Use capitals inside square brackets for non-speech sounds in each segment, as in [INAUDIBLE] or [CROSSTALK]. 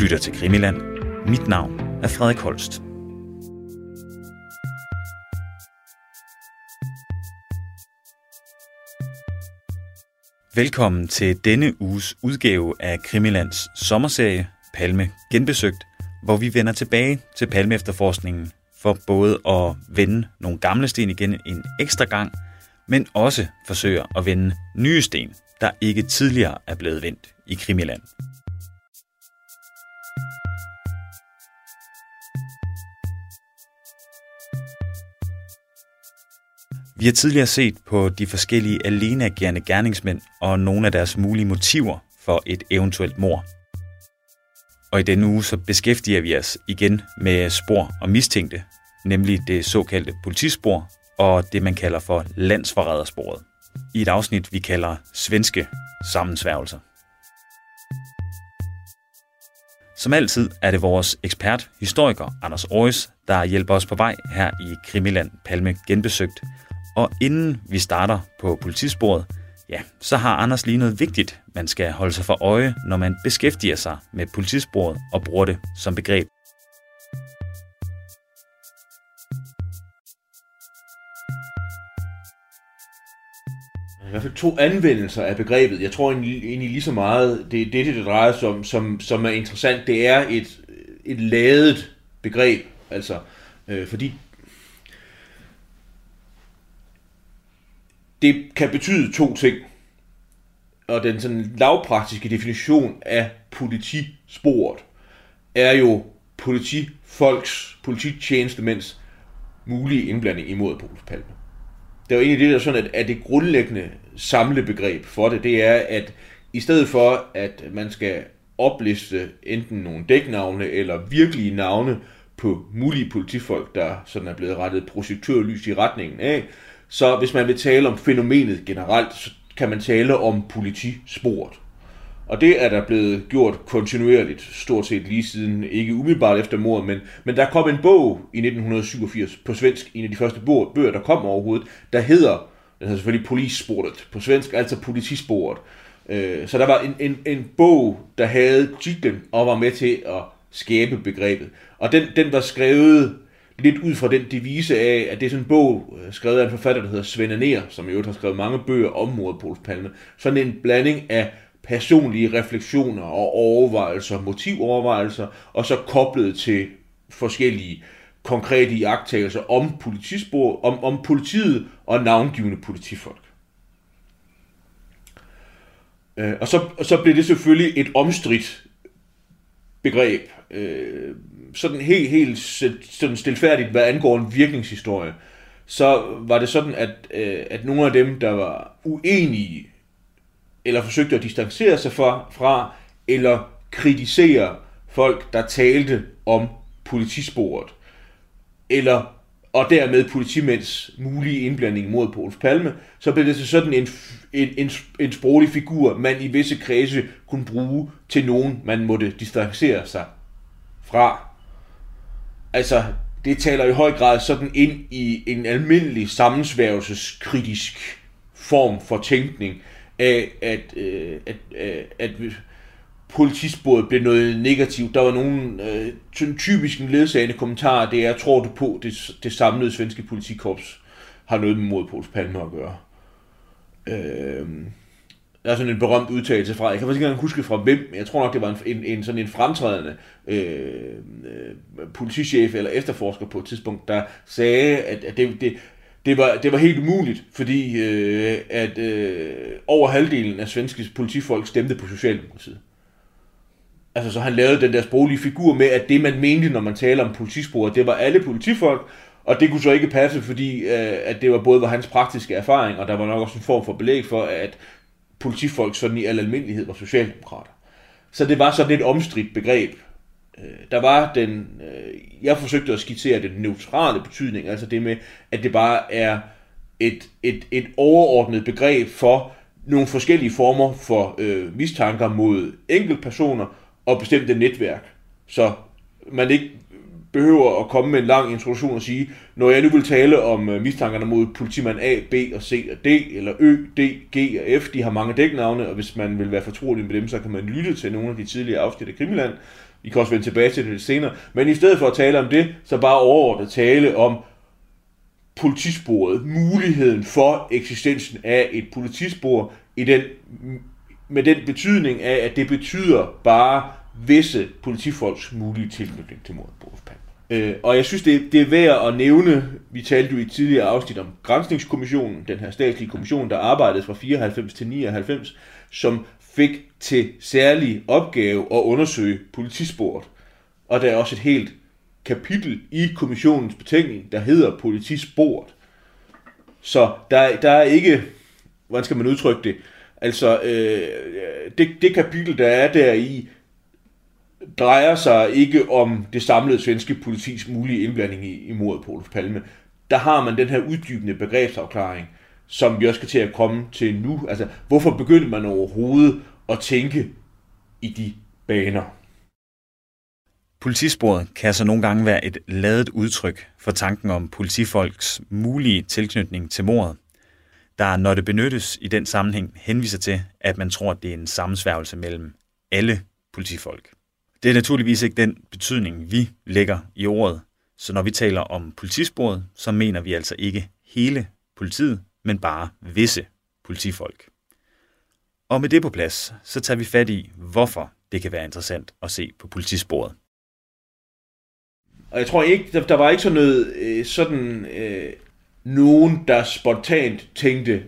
lytter til Krimiland. Mit navn er Frederik Holst. Velkommen til denne uges udgave af Krimilands sommerserie Palme Genbesøgt, hvor vi vender tilbage til Palme efterforskningen for både at vende nogle gamle sten igen en ekstra gang, men også forsøger at vende nye sten, der ikke tidligere er blevet vendt i Krimiland. Vi har tidligere set på de forskellige aleneagerende gerningsmænd og nogle af deres mulige motiver for et eventuelt mor. Og i denne uge så beskæftiger vi os igen med spor og mistænkte, nemlig det såkaldte politispor og det man kalder for landsforrædersporet, i et afsnit vi kalder svenske sammensværgelser. Som altid er det vores ekspert, historiker Anders Aarhus, der hjælper os på vej her i Krimiland Palme Genbesøgt. Og inden vi starter på politisporet, ja, så har Anders lige noget vigtigt, man skal holde sig for øje, når man beskæftiger sig med politisporet og bruger det som begreb. I hvert fald to anvendelser af begrebet. Jeg tror egentlig, egentlig lige så meget, det er det, det drejer sig om, som, som er interessant. Det er et, et ladet begreb, altså, øh, fordi det kan betyde to ting. Og den sådan lavpraktiske definition af politisporet er jo politifolks, polititjenestemænds mulige indblanding imod Pols Palme det er jo egentlig det, der sådan, at, at det grundlæggende samlebegreb for det, det er, at i stedet for, at man skal opliste enten nogle dæknavne eller virkelige navne på mulige politifolk, der sådan er blevet rettet projektørlys i retningen af, så hvis man vil tale om fænomenet generelt, så kan man tale om politisporet. Og det er der blevet gjort kontinuerligt, stort set lige siden, ikke umiddelbart efter mordet, men, men der kom en bog i 1987 på svensk, en af de første bøger, der kom overhovedet, der hedder, den hedder selvfølgelig Polissporet på svensk, altså politisporet. Øh, så der var en, en, en bog, der havde titlen og var med til at skabe begrebet. Og den, den var skrevet lidt ud fra den devise af, at det er sådan en bog, øh, skrevet af en forfatter, der hedder Svend Aner, som i øvrigt har skrevet mange bøger om mordet på Palme. Sådan en blanding af personlige refleksioner og overvejelser, motivovervejelser, og så koblet til forskellige konkrete iagttagelser om, politispor, om, om politiet og navngivende politifolk. Øh, og, så, og så blev det selvfølgelig et omstridt begreb. Øh, sådan helt, helt sådan stilfærdigt, hvad angår en virkningshistorie, så var det sådan, at, øh, at nogle af dem, der var uenige eller forsøgte at distancere sig fra, fra eller kritisere folk, der talte om politisporet, eller og dermed politimænds mulige indblanding mod Pols Palme, så blev det til sådan en, en, en, en sproglig figur, man i visse kredse kunne bruge til nogen, man måtte distancere sig fra. Altså, det taler i høj grad sådan ind i en almindelig sammensværgelseskritisk form for tænkning, af, at, øh, at, øh, at, at politisporet blev noget negativt. Der var nogle øh, typisk ledsagende kommentarer, det er, tror du på, det, det samlede svenske politikorps har noget med modpols Palme at gøre. Øh, der er sådan en berømt udtalelse fra, jeg kan faktisk ikke engang huske fra hvem, men jeg tror nok, det var en, en, en sådan en fremtrædende øh, øh, politichef eller efterforsker på et tidspunkt, der sagde, at, at det, det, det var, det var helt umuligt, fordi øh, at øh, over halvdelen af svenske politifolk stemte på Socialdemokratiet. Altså, så han lavede den der sproglige figur med, at det, man mente, når man taler om politisporer, det var alle politifolk, og det kunne så ikke passe, fordi øh, at det var både var hans praktiske erfaring, og der var nok også en form for belæg for, at politifolk sådan i al almindelighed var socialdemokrater. Så det var sådan et omstridt begreb, Øh, der var den, øh, jeg forsøgte at skitsere den neutrale betydning, altså det med, at det bare er et, et, et overordnet begreb for nogle forskellige former for øh, mistanker mod enkeltpersoner og bestemte netværk. Så man ikke behøver at komme med en lang introduktion og sige, når jeg nu vil tale om øh, mistankerne mod politimand A, B og C og D, eller Ø, D, G og F, de har mange dæknavne, og hvis man vil være fortrolig med dem, så kan man lytte til nogle af de tidligere afsnit af Krimiland. I kan også vende tilbage til det lidt senere. Men i stedet for at tale om det, så bare overordnet tale om politisporet, muligheden for eksistensen af et politispor i den, med den betydning af, at det betyder bare visse politifolks mulige tilknytning til mordet på Øh, og jeg synes, det, det er værd at nævne, vi talte jo i et tidligere afsnit om Grænsningskommissionen, den her statslige kommission, der arbejdede fra 94 til 99, som fik til særlig opgave at undersøge politisporet. Og der er også et helt kapitel i kommissionens betænkning, der hedder politisporet. Så der, der er ikke, hvordan skal man udtrykke det, altså øh, det, det kapitel, der er der i, drejer sig ikke om det samlede svenske politis mulige indblanding i, i mordet på Olof Palme. Der har man den her uddybende begrebsafklaring, som vi også skal til at komme til nu. Altså, hvorfor begyndte man overhovedet at tænke i de baner? Politisporet kan altså nogle gange være et ladet udtryk for tanken om politifolks mulige tilknytning til mordet, der når det benyttes i den sammenhæng henviser til, at man tror, at det er en sammensværgelse mellem alle politifolk. Det er naturligvis ikke den betydning, vi lægger i ordet, så når vi taler om politisporet, så mener vi altså ikke hele politiet, men bare visse politifolk. Og med det på plads, så tager vi fat i, hvorfor det kan være interessant at se på politisporet. Og jeg tror ikke, der, der var ikke sådan noget, øh, sådan øh, nogen, der spontant tænkte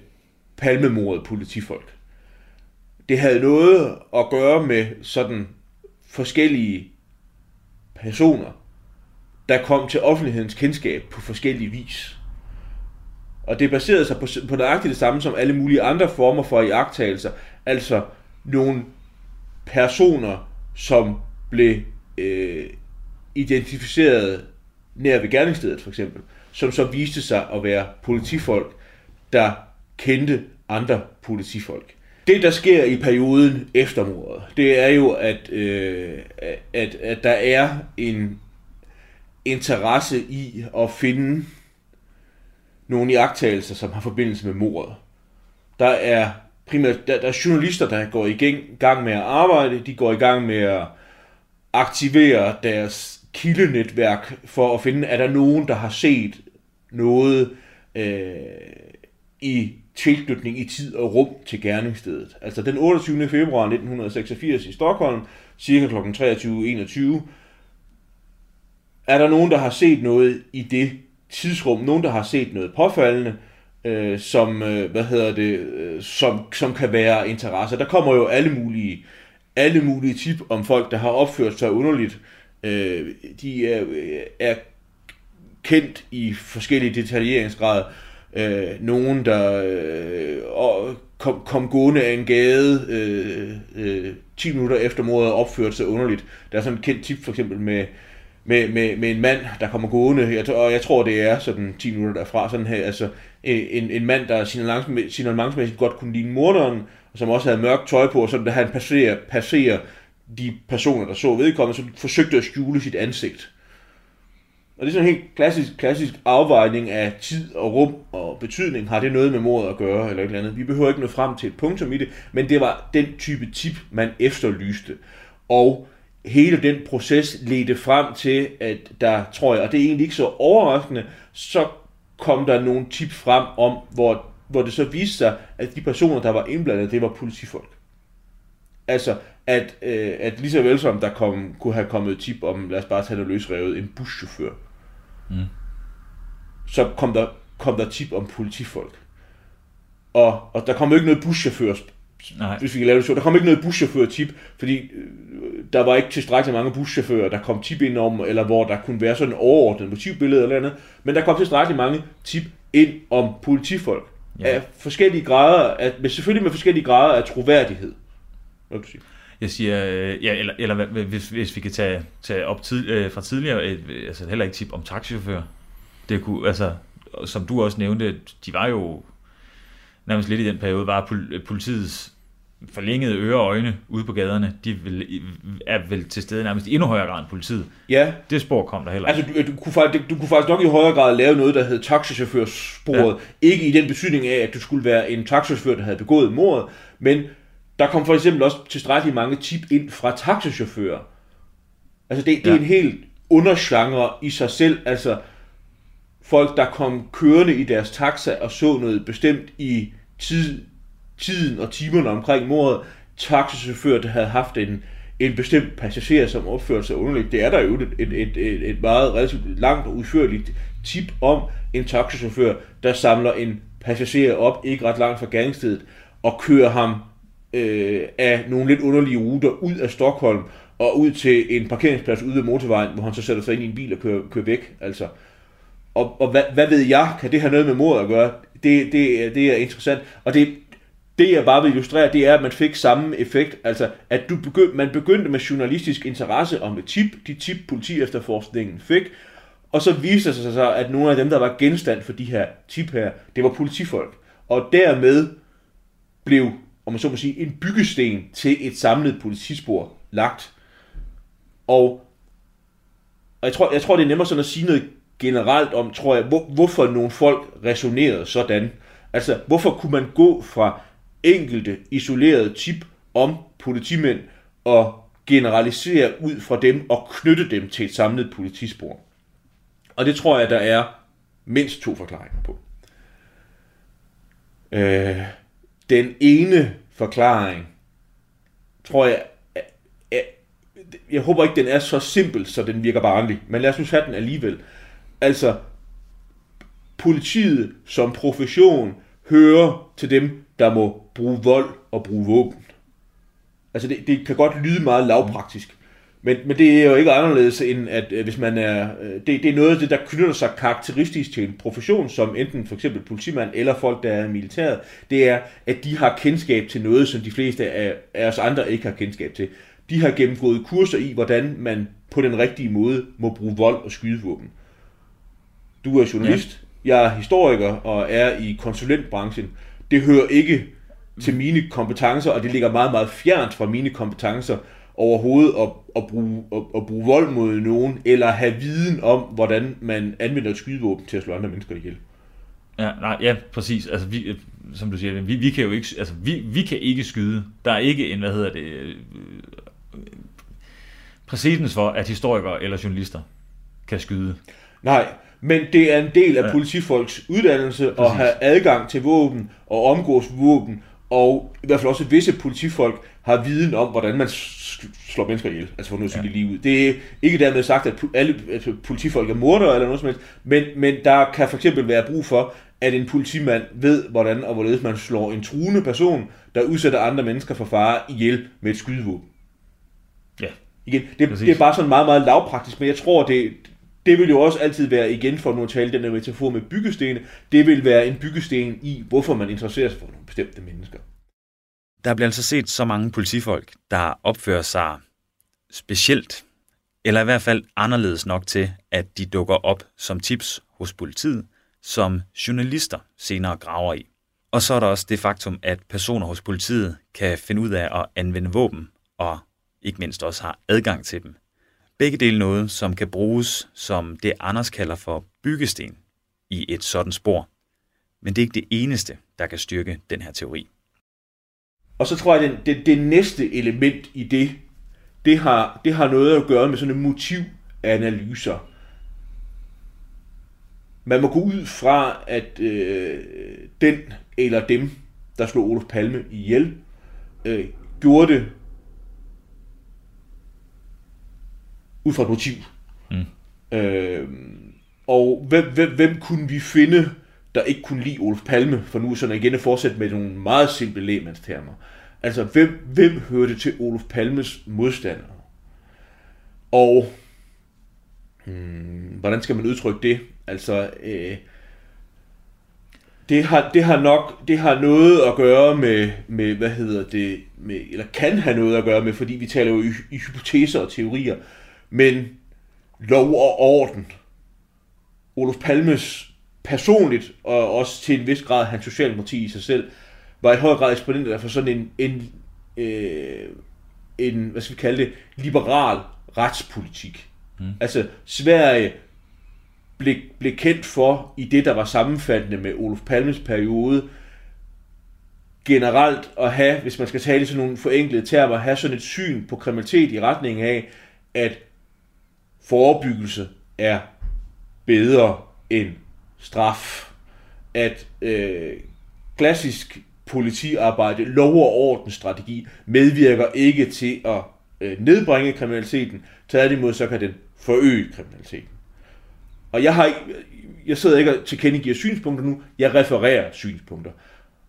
palmemordet politifolk. Det havde noget at gøre med sådan forskellige personer, der kom til offentlighedens kendskab på forskellige vis. Og det baserede sig på, på nøjagtigt det samme som alle mulige andre former for iagttagelser. Altså nogle personer, som blev øh, identificeret nær ved gerningsstedet for eksempel, som så viste sig at være politifolk, der kendte andre politifolk. Det, der sker i perioden efter mordet, det er jo, at, øh, at, at der er en interesse i at finde nogle iagtagelser, som har forbindelse med mordet. Der er primært der, der er journalister, der går i gang med at arbejde, de går i gang med at aktivere deres kildenetværk for at finde, er der nogen, der har set noget øh, i tilknytning i tid og rum til gerningsstedet. Altså den 28. februar 1986 i Stockholm, cirka kl. 23.21, er der nogen, der har set noget i det tidsrum, nogen, der har set noget påfaldende, øh, som, øh, hvad hedder det, øh, som, som kan være interesse. Der kommer jo alle mulige, alle mulige tip om folk, der har opført sig underligt. Øh, de er, øh, er kendt i forskellige detaljeringsgrader. Øh, nogen, der øh, kom, kom gående af en gade øh, øh, 10 minutter efter mordet opførte sig underligt. Der er sådan et kendt tip for eksempel med, med, med, med en mand, der kommer gående, jeg, og jeg tror, det er sådan 10 minutter derfra, sådan her, altså en, en mand, der signalementsmæssigt godt kunne ligne morderen, og som også havde mørkt tøj på, og så da han passerer, passerer de personer, der så vedkommende, så forsøgte at skjule sit ansigt. Og det er sådan en helt klassisk, klassisk afvejning af tid og rum og betydning. Har det noget med mordet at gøre eller et eller andet? Vi behøver ikke nå frem til et punktum i det, men det var den type tip, man efterlyste. Og hele den proces ledte frem til, at der, tror jeg, og det er egentlig ikke så overraskende, så kom der nogle tip frem om, hvor, hvor det så viste sig, at de personer, der var indblandet, det var politifolk. Altså, at, øh, at lige så vel som der kom, kunne have kommet tip om, lad os bare tage det løsrevet, en buschauffør, mm. så kom der, kom der tip om politifolk. Og, og der kom jo ikke noget buschauffør Nej. hvis vi kan lave det så. Der kom ikke noget buschauffør-tip, fordi øh, der var ikke tilstrækkeligt mange buschauffører, der kom tip ind om, eller hvor der kunne være sådan en overordnet motivbillede eller andet, men der kom tilstrækkeligt mange tip ind om politifolk. Ja. Af forskellige grader, af, med, selvfølgelig med forskellige grader af troværdighed. Hvad du sige? Jeg siger, øh, ja, eller, eller hvis, hvis vi kan tage, tage op tid, øh, fra tidligere, øh, altså heller ikke tip om taxichauffør. Det kunne, altså, som du også nævnte, de var jo nærmest lidt i den periode, var politiets forlængede ører og øjne ude på gaderne, de vil, er vel til stede nærmest i endnu højere grad end politiet. Ja, Det spor kom der heller altså du, du, kunne faktisk, du kunne faktisk nok i højere grad lave noget, der hed taxichaufførsporet. Ja. Ikke i den betydning af, at du skulle være en taxichauffør, der havde begået mordet, men der kom for eksempel også tilstrækkeligt mange tip ind fra taxichauffører. Altså det, det ja. er en helt undergenre i sig selv. Altså folk, der kom kørende i deres taxa og så noget bestemt i tid, tiden og timerne omkring mordet. Taxichauffører, der havde haft en, en bestemt passager, som opførte sig underligt. Det er der jo et, et, et, et, meget relativt langt og udførligt tip om en taxichauffør, der samler en passager op, ikke ret langt fra gerningsstedet, og kører ham øh, af nogle lidt underlige ruter ud af Stockholm og ud til en parkeringsplads ude ved motorvejen, hvor han så sætter sig ind i en bil og kører, kører væk. Altså. Og, og hvad, hvad ved jeg, kan det have noget med mod at gøre? Det, det, det er interessant. Og det, det jeg bare vil illustrere, det er, at man fik samme effekt. Altså, at du begynd, man begyndte med journalistisk interesse om et tip, de tip politi efterforskningen fik, og så viste det sig så, at nogle af dem, der var genstand for de her tip her, det var politifolk. Og dermed blev, om man så må sige, en byggesten til et samlet politispor lagt. Og, og jeg, tror, jeg tror, det er nemmere sådan at sige noget generelt om, tror jeg, hvor, hvorfor nogle folk resonerede sådan. Altså, hvorfor kunne man gå fra enkelte isolerede tip om politimænd og generalisere ud fra dem og knytte dem til et samlet politispor. Og det tror jeg, der er mindst to forklaringer på. Øh, den ene forklaring, tror jeg, er, er, jeg håber ikke, den er så simpel, så den virker barnlig, men lad os nu tage den alligevel. Altså, politiet som profession hører til dem, der må bruge vold og bruge våben. Altså, det, det kan godt lyde meget lavpraktisk, men, men det er jo ikke anderledes end, at øh, hvis man er... øh, Det, det er noget af det, der knytter sig karakteristisk til en profession, som enten for eksempel politimand eller folk, der er i militæret, det er, at de har kendskab til noget, som de fleste af, af os andre ikke har kendskab til. De har gennemgået kurser i, hvordan man på den rigtige måde må bruge vold og skydevåben. Du er journalist, ja. jeg er historiker og er i konsulentbranchen. Det hører ikke til mine kompetencer, og det ligger meget, meget fjernt fra mine kompetencer overhovedet at, at, bruge, at, at bruge vold mod nogen, eller have viden om, hvordan man anvender et skydevåben til at slå andre mennesker ihjel. Ja, nej, ja, præcis. Altså, vi, øh, som du siger, vi, vi kan jo ikke, altså, vi, vi kan ikke skyde. Der er ikke en, hvad hedder det, øh, præcedens for, at historikere eller journalister kan skyde. Nej, men det er en del af Ja. politifolks uddannelse at Præcis. have adgang til våben og omgås våben, og i hvert fald også visse politifolk har viden om, hvordan man slår mennesker ihjel, altså for nu at sige Ja. det lige ud. Det er ikke dermed sagt, at alle altså, politifolk er mordere eller noget som helst, men, men der kan for eksempel være brug for, at en politimand ved, hvordan og hvorledes man slår en truende person, der udsætter andre mennesker for fare ihjel med et skydevåben. Ja, Igen, det, Præcis. det er bare sådan meget, meget lavpraktisk, men jeg tror, det, det vil jo også altid være, igen for nu at tale den der metafor med byggestene, det vil være en byggesten i, hvorfor man interesserer sig for nogle bestemte mennesker. Der bliver altså set så mange politifolk, der opfører sig specielt, eller i hvert fald anderledes nok til, at de dukker op som tips hos politiet, som journalister senere graver i. Og så er der også det faktum, at personer hos politiet kan finde ud af at anvende våben, og ikke mindst også har adgang til dem. Begge dele noget, som kan bruges som det Anders kalder for byggesten i et sådan spor. Men det er ikke det eneste, der kan styrke den her teori. Og så tror jeg, at det, det, det næste element i det, det har, det har noget at gøre med sådan en motivanalyser. Man må gå ud fra, at øh, den eller dem, der slog Olof Palme ihjel, øh, gjorde det ud fra et motiv. Mm. Øh, og hvem, hvem, hvem kunne vi finde, der ikke kunne lide Olof Palme, for nu sådan igen at fortsætte med nogle meget simple lægmandstermer. Altså, hvem, hvem hørte til Olof Palmes modstandere? Og hmm, hvordan skal man udtrykke det? Altså, øh, det har, det har nok det har noget at gøre med, med hvad hedder det, med, eller kan have noget at gøre med, fordi vi taler jo i, i hypoteser og teorier, men lov og orden. Olof Palmes personligt, og også til en vis grad hans socialdemokrati i sig selv, var i høj grad eksponenter for sådan en, en øh, en, hvad skal vi kalde det, liberal retspolitik. Mm. Altså, Sverige blev, blev kendt for, i det, der var sammenfattende med Olof Palmes periode, generelt at have, hvis man skal tale i sådan nogle forenklede termer, have sådan et syn på kriminalitet i retning af, at forebyggelse er bedre end straf. At øh, klassisk politiarbejde, lov- og ordensstrategi, medvirker ikke til at øh, nedbringe kriminaliteten, tværtimod så kan den forøge kriminaliteten. Og jeg har ikke, jeg sidder ikke og tilkendegiver synspunkter nu, jeg refererer synspunkter.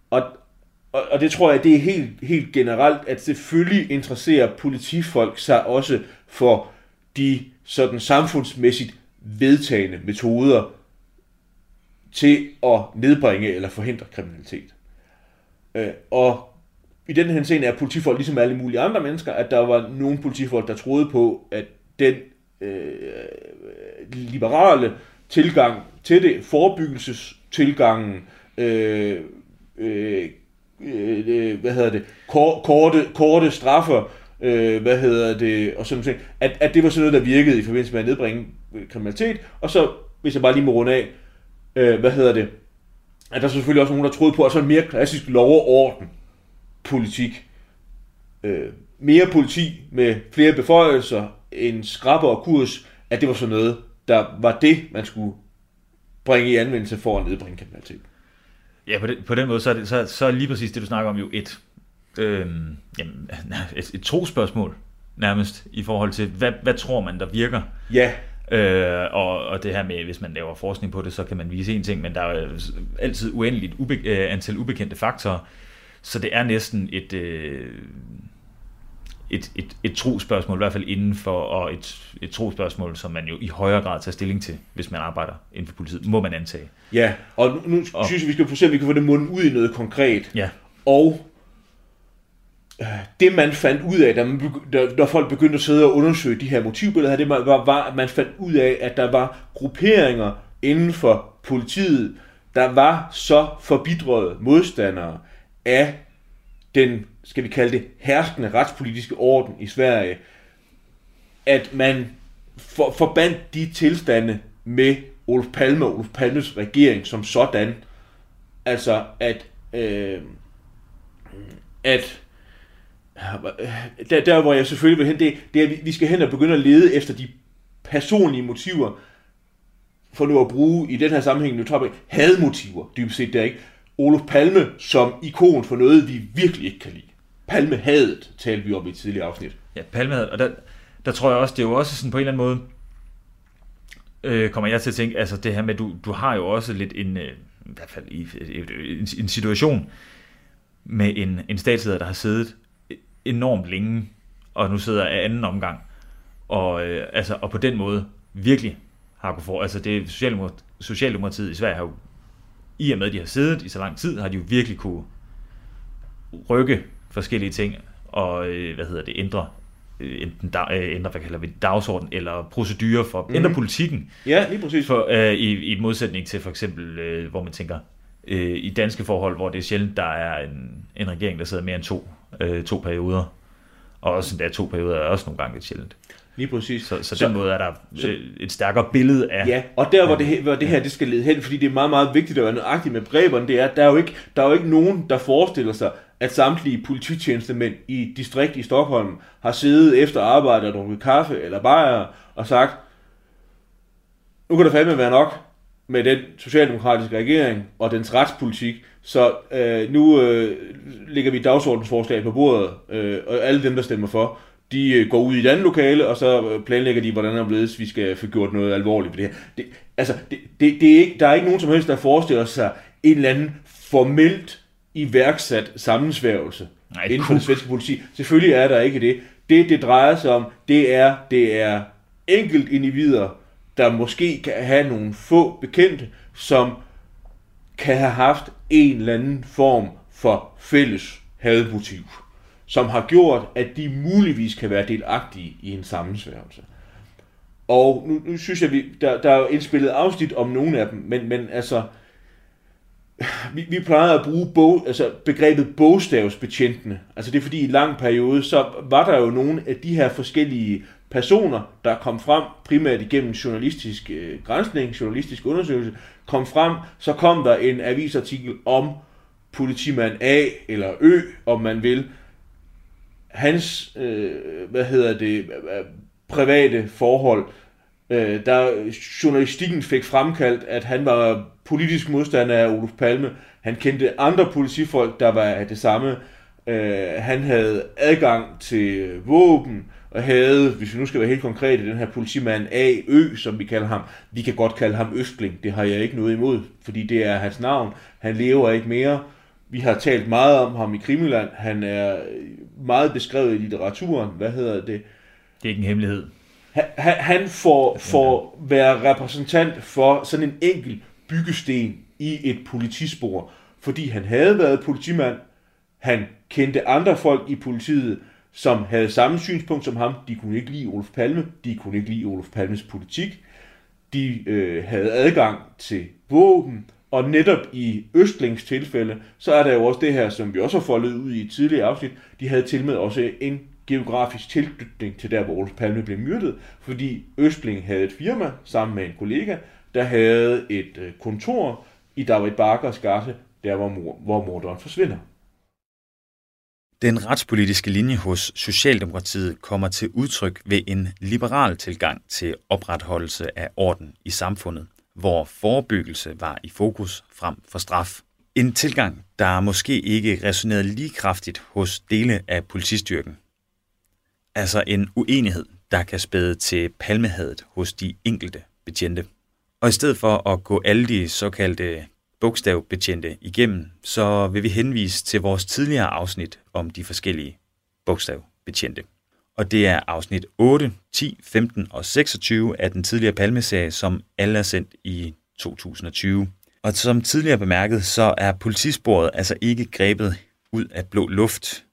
Og, og, og det tror jeg, det er helt, helt generelt, at selvfølgelig interesserer politifolk sig også for de sådan samfundsmæssigt vedtagende metoder til at nedbringe eller forhindre kriminalitet. Øh, og i den her scene er politifolk ligesom alle mulige andre mennesker, at der var nogle politifolk, der troede på, at den øh, liberale tilgang til det, forebyggelsestilgangen, øh, øh, øh, øh hvad hedder det, korte, korte straffer, øh, hvad hedder det, og sådan noget, at, at det var sådan noget, der virkede i forbindelse med at nedbringe øh, kriminalitet, og så, hvis jeg bare lige må runde af, øh, hvad hedder det, at der er selvfølgelig også nogen, der troede på, at så en mere klassisk lov og orden politik, øh, mere politi med flere beføjelser, en skrappere kurs, at det var sådan noget, der var det, man skulle bringe i anvendelse for at nedbringe kriminalitet. Ja, på den, på den måde, så er, det, så, så er lige præcis det, du snakker om, jo et, øh, jamen, [LAUGHS] et, et trospørgsmål nærmest, i forhold til, hvad, hvad tror man, der virker? Ja. Øh, og, og det her med, hvis man laver forskning på det, så kan man vise en ting, men der er altid uendeligt ube, øh, antal ubekendte faktorer, så det er næsten et, øh, et, et, et trospørgsmål, i hvert fald inden for, og et, et trospørgsmål, som man jo i højere grad tager stilling til, hvis man arbejder inden for politiet, må man antage. Ja, og nu, nu og, synes jeg, vi skal se, om vi kan få det mundet ud i noget konkret. Ja. Og det man fandt ud af, da, man, da, da folk begyndte at sidde og undersøge de her motivbilleder, det var, var, at man fandt ud af, at der var grupperinger inden for politiet, der var så forbidrede modstandere af den, skal vi kalde det, herskende retspolitiske orden i Sverige, at man for, forbandt de tilstande med Olof Palme og Olof Palmes regering som sådan. Altså, at, øh, at der, der hvor jeg selvfølgelig vil hen, det, det er, at vi skal hen og begynde at lede efter de personlige motiver, for nu at bruge i den her sammenhæng, nu tror jeg, hadmotiver, dybest set der ikke. Olof Palme som ikon for noget, vi virkelig ikke kan lide. Palme hadet, talte vi om i et tidligere afsnit. Ja, Palme hadet, og der, der tror jeg også, det er jo også sådan på en eller anden måde, øh, kommer jeg til at tænke, altså det her med, du, du har jo også lidt en, øh, i hvert fald i, en, en situation med en, en statsleder, der har siddet enormt længe, og nu sidder af anden omgang, og, øh, altså, og på den måde virkelig har kunnet få, altså det Socialdemokratiet, Socialdemokratiet i Sverige har jo, i og med at de har siddet i så lang tid, har de jo virkelig kunne rykke forskellige ting, og øh, hvad hedder det, ændre øh, enten da, øh, ændre, hvad kalder vi dagsorden, eller procedurer for, mm. ændre politikken. Ja, lige præcis. For, øh, i, I modsætning til for eksempel, øh, hvor man tænker, øh, i danske forhold, hvor det er sjældent, der er en, en regering, der sidder mere end to, øh, to perioder. Og også endda to perioder er også nogle gange lidt sjældent. Lige præcis. Så, så, så den måde er der så, øh, et stærkere billede af... Ja, og der hvor det, hvor det her det skal lede hen, fordi det er meget, meget vigtigt at være nøjagtig med begreberne, det er, at der er jo ikke, der er jo ikke nogen, der forestiller sig, at samtlige polititjenestemænd i distrikt i Stockholm har siddet efter arbejde og drukket kaffe eller bajer og sagt, nu kan der fandme være nok med den socialdemokratiske regering og dens retspolitik, så øh, nu øh, lægger vi dagsordensforslag på bordet, øh, og alle dem, der stemmer for, de øh, går ud i et andet lokale, og så planlægger de, hvordan omledes vi skal få gjort noget alvorligt ved det her. Det, altså, det, det, det er ikke, der er ikke nogen som helst, der forestiller sig en eller anden formelt iværksat sammensværgelse Nej, inden for det svenske politi. Selvfølgelig er der ikke det. Det, det drejer sig om, det er, det er enkelt individer, der måske kan have nogle få bekendte, som kan have haft en eller anden form for fælles hadmotiv, som har gjort, at de muligvis kan være delagtige i en sammensværgelse. Og nu, nu synes jeg, vi, der, der er jo indspillet afsnit om nogle af dem, men, men altså, vi, vi plejer at bruge bog, altså begrebet bogstavsbetjentene. Altså det er fordi i en lang periode, så var der jo nogle af de her forskellige personer, der kom frem, primært igennem journalistisk øh, grænsning, journalistisk undersøgelse, kom frem, så kom der en avisartikel om politimand A eller Ø, om man vil, hans, øh, hvad hedder det, øh, private forhold, øh, der journalistikken fik fremkaldt, at han var politisk modstander af Olof Palme. Han kendte andre politifolk, der var af det samme. Øh, han havde adgang til våben, og havde, hvis vi nu skal være helt konkrete, den her politimand A. Ø, som vi kalder ham. Vi kan godt kalde ham Østling, det har jeg ikke noget imod, fordi det er hans navn. Han lever ikke mere. Vi har talt meget om ham i Krimiland. Han er meget beskrevet i litteraturen. Hvad hedder det? Det er ikke en hemmelighed. Han, han får, får være repræsentant for sådan en enkelt byggesten i et politispor, fordi han havde været politimand, han kendte andre folk i politiet, som havde samme synspunkt som ham. De kunne ikke lide Olof Palme, de kunne ikke lide Olof Palmes politik. De øh, havde adgang til våben, og netop i Østlings tilfælde, så er der jo også det her, som vi også har foldet ud i et tidligere afsnit, de havde til med også en geografisk tilknytning til der, hvor Olof Palme blev myrdet, fordi Østling havde et firma sammen med en kollega, der havde et øh, kontor i David Barkers gate, der hvor, hvor morderen forsvinder. Den retspolitiske linje hos Socialdemokratiet kommer til udtryk ved en liberal tilgang til opretholdelse af orden i samfundet, hvor forebyggelse var i fokus frem for straf. En tilgang, der måske ikke resonerede lige kraftigt hos dele af politistyrken. Altså en uenighed, der kan spæde til palmehadet hos de enkelte betjente. Og i stedet for at gå alle de såkaldte bogstavbetjente igennem, så vil vi henvise til vores tidligere afsnit om de forskellige bogstavbetjente. Og det er afsnit 8, 10, 15 og 26 af den tidligere Palmeserie, som alle er sendt i 2020. Og som tidligere bemærket, så er politisporet altså ikke grebet ud af blå luft,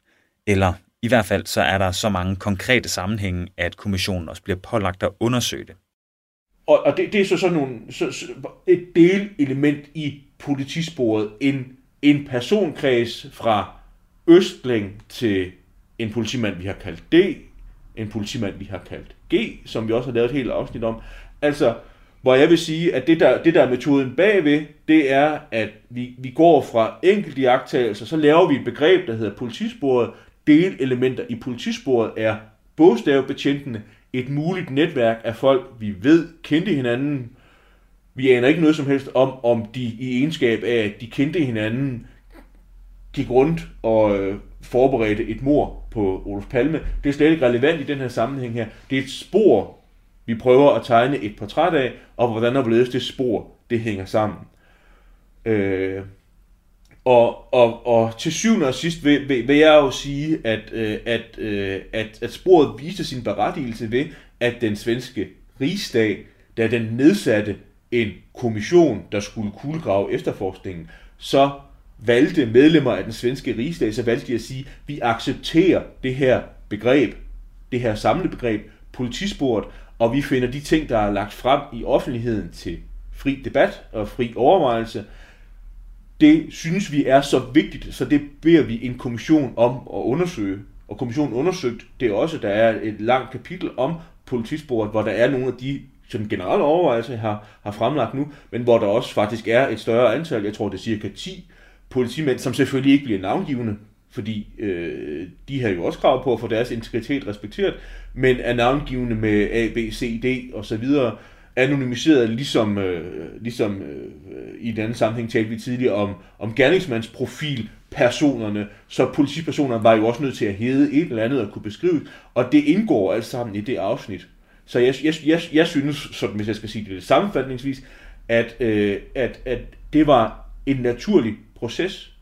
eller i hvert fald så er der så mange konkrete sammenhænge, at kommissionen også bliver pålagt at undersøge det. Og, og det, det er så sådan nogle, så, så, et delelement i politisporet. En, en personkreds fra Østling til en politimand, vi har kaldt D, en politimand, vi har kaldt G, som vi også har lavet et helt afsnit om. Altså, hvor jeg vil sige, at det der, det der er metoden bagved, det er, at vi, vi går fra enkelte jagttagelser, så laver vi et begreb, der hedder politisporet. Delelementer i politisporet er bogstavebetjentene, et muligt netværk af folk, vi ved kendte hinanden. Vi aner ikke noget som helst om, om de i egenskab af, at de kendte hinanden, gik rundt og øh, forberedte et mor på Olof Palme. Det er slet ikke relevant i den her sammenhæng her. Det er et spor, vi prøver at tegne et portræt af, og hvordan og hvorledes det spor, det hænger sammen. Øh, og, og, og til syvende og sidst vil, vil, vil jeg jo sige, at, øh, at, øh, at, at sporet viste sin berettigelse ved, at den svenske rigsdag, da den nedsatte en kommission, der skulle kuglegrave efterforskningen, så valgte medlemmer af den svenske rigsdag, så valgte de at sige, vi accepterer det her begreb, det her samlebegreb, politisporet, og vi finder de ting, der er lagt frem i offentligheden til fri debat og fri overvejelse, det synes vi er så vigtigt, så det beder vi en kommission om at undersøge. Og kommissionen undersøgt det er også, der er et langt kapitel om politisporet, hvor der er nogle af de sådan generelle overvejelse har, har fremlagt nu, men hvor der også faktisk er et større antal, jeg tror det er cirka 10 politimænd, som selvfølgelig ikke bliver navngivende, fordi øh, de har jo også krav på at få deres integritet respekteret, men er navngivende med A, B, C, D og så videre, anonymiseret, ligesom, øh, ligesom øh, i den anden sammenhæng talte vi tidligere om, om gerningsmandsprofil personerne, så politipersonerne var jo også nødt til at hede et eller andet og kunne beskrive, og det indgår alt sammen i det afsnit. Så jeg, jeg, jeg, jeg synes, sådan, hvis jeg skal sige det lidt sammenfattningsvis, at, øh, at, at det var en naturlig proces.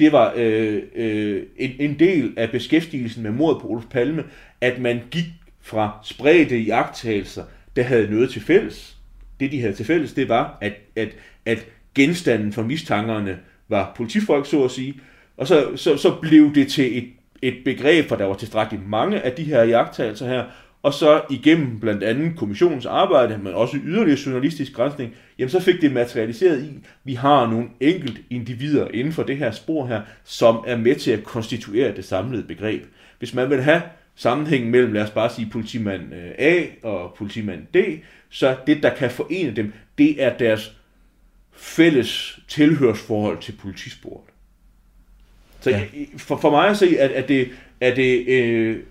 Det var øh, øh, en, en del af beskæftigelsen med mordet på Olof Palme, at man gik fra spredte i der havde noget til fælles. Det, de havde til fælles, det var, at, at, at genstanden for mistankerne var politifolk, så at sige. Og så, så, så blev det til et, et begreb, for der var tilstrækkeligt mange af de her jagttagelser her, og så igennem blandt andet kommissionens arbejde, men også yderligere journalistisk grænsning, jamen så fik det materialiseret i, vi har nogle enkelt individer inden for det her spor her, som er med til at konstituere det samlede begreb. Hvis man vil have sammenhængen mellem, lad os bare sige, politimand øh, A og politimand D, så det, der kan forene dem, det er deres fælles tilhørsforhold til politisporet. Så ja. for, for mig at se, at, at det, er det, øh,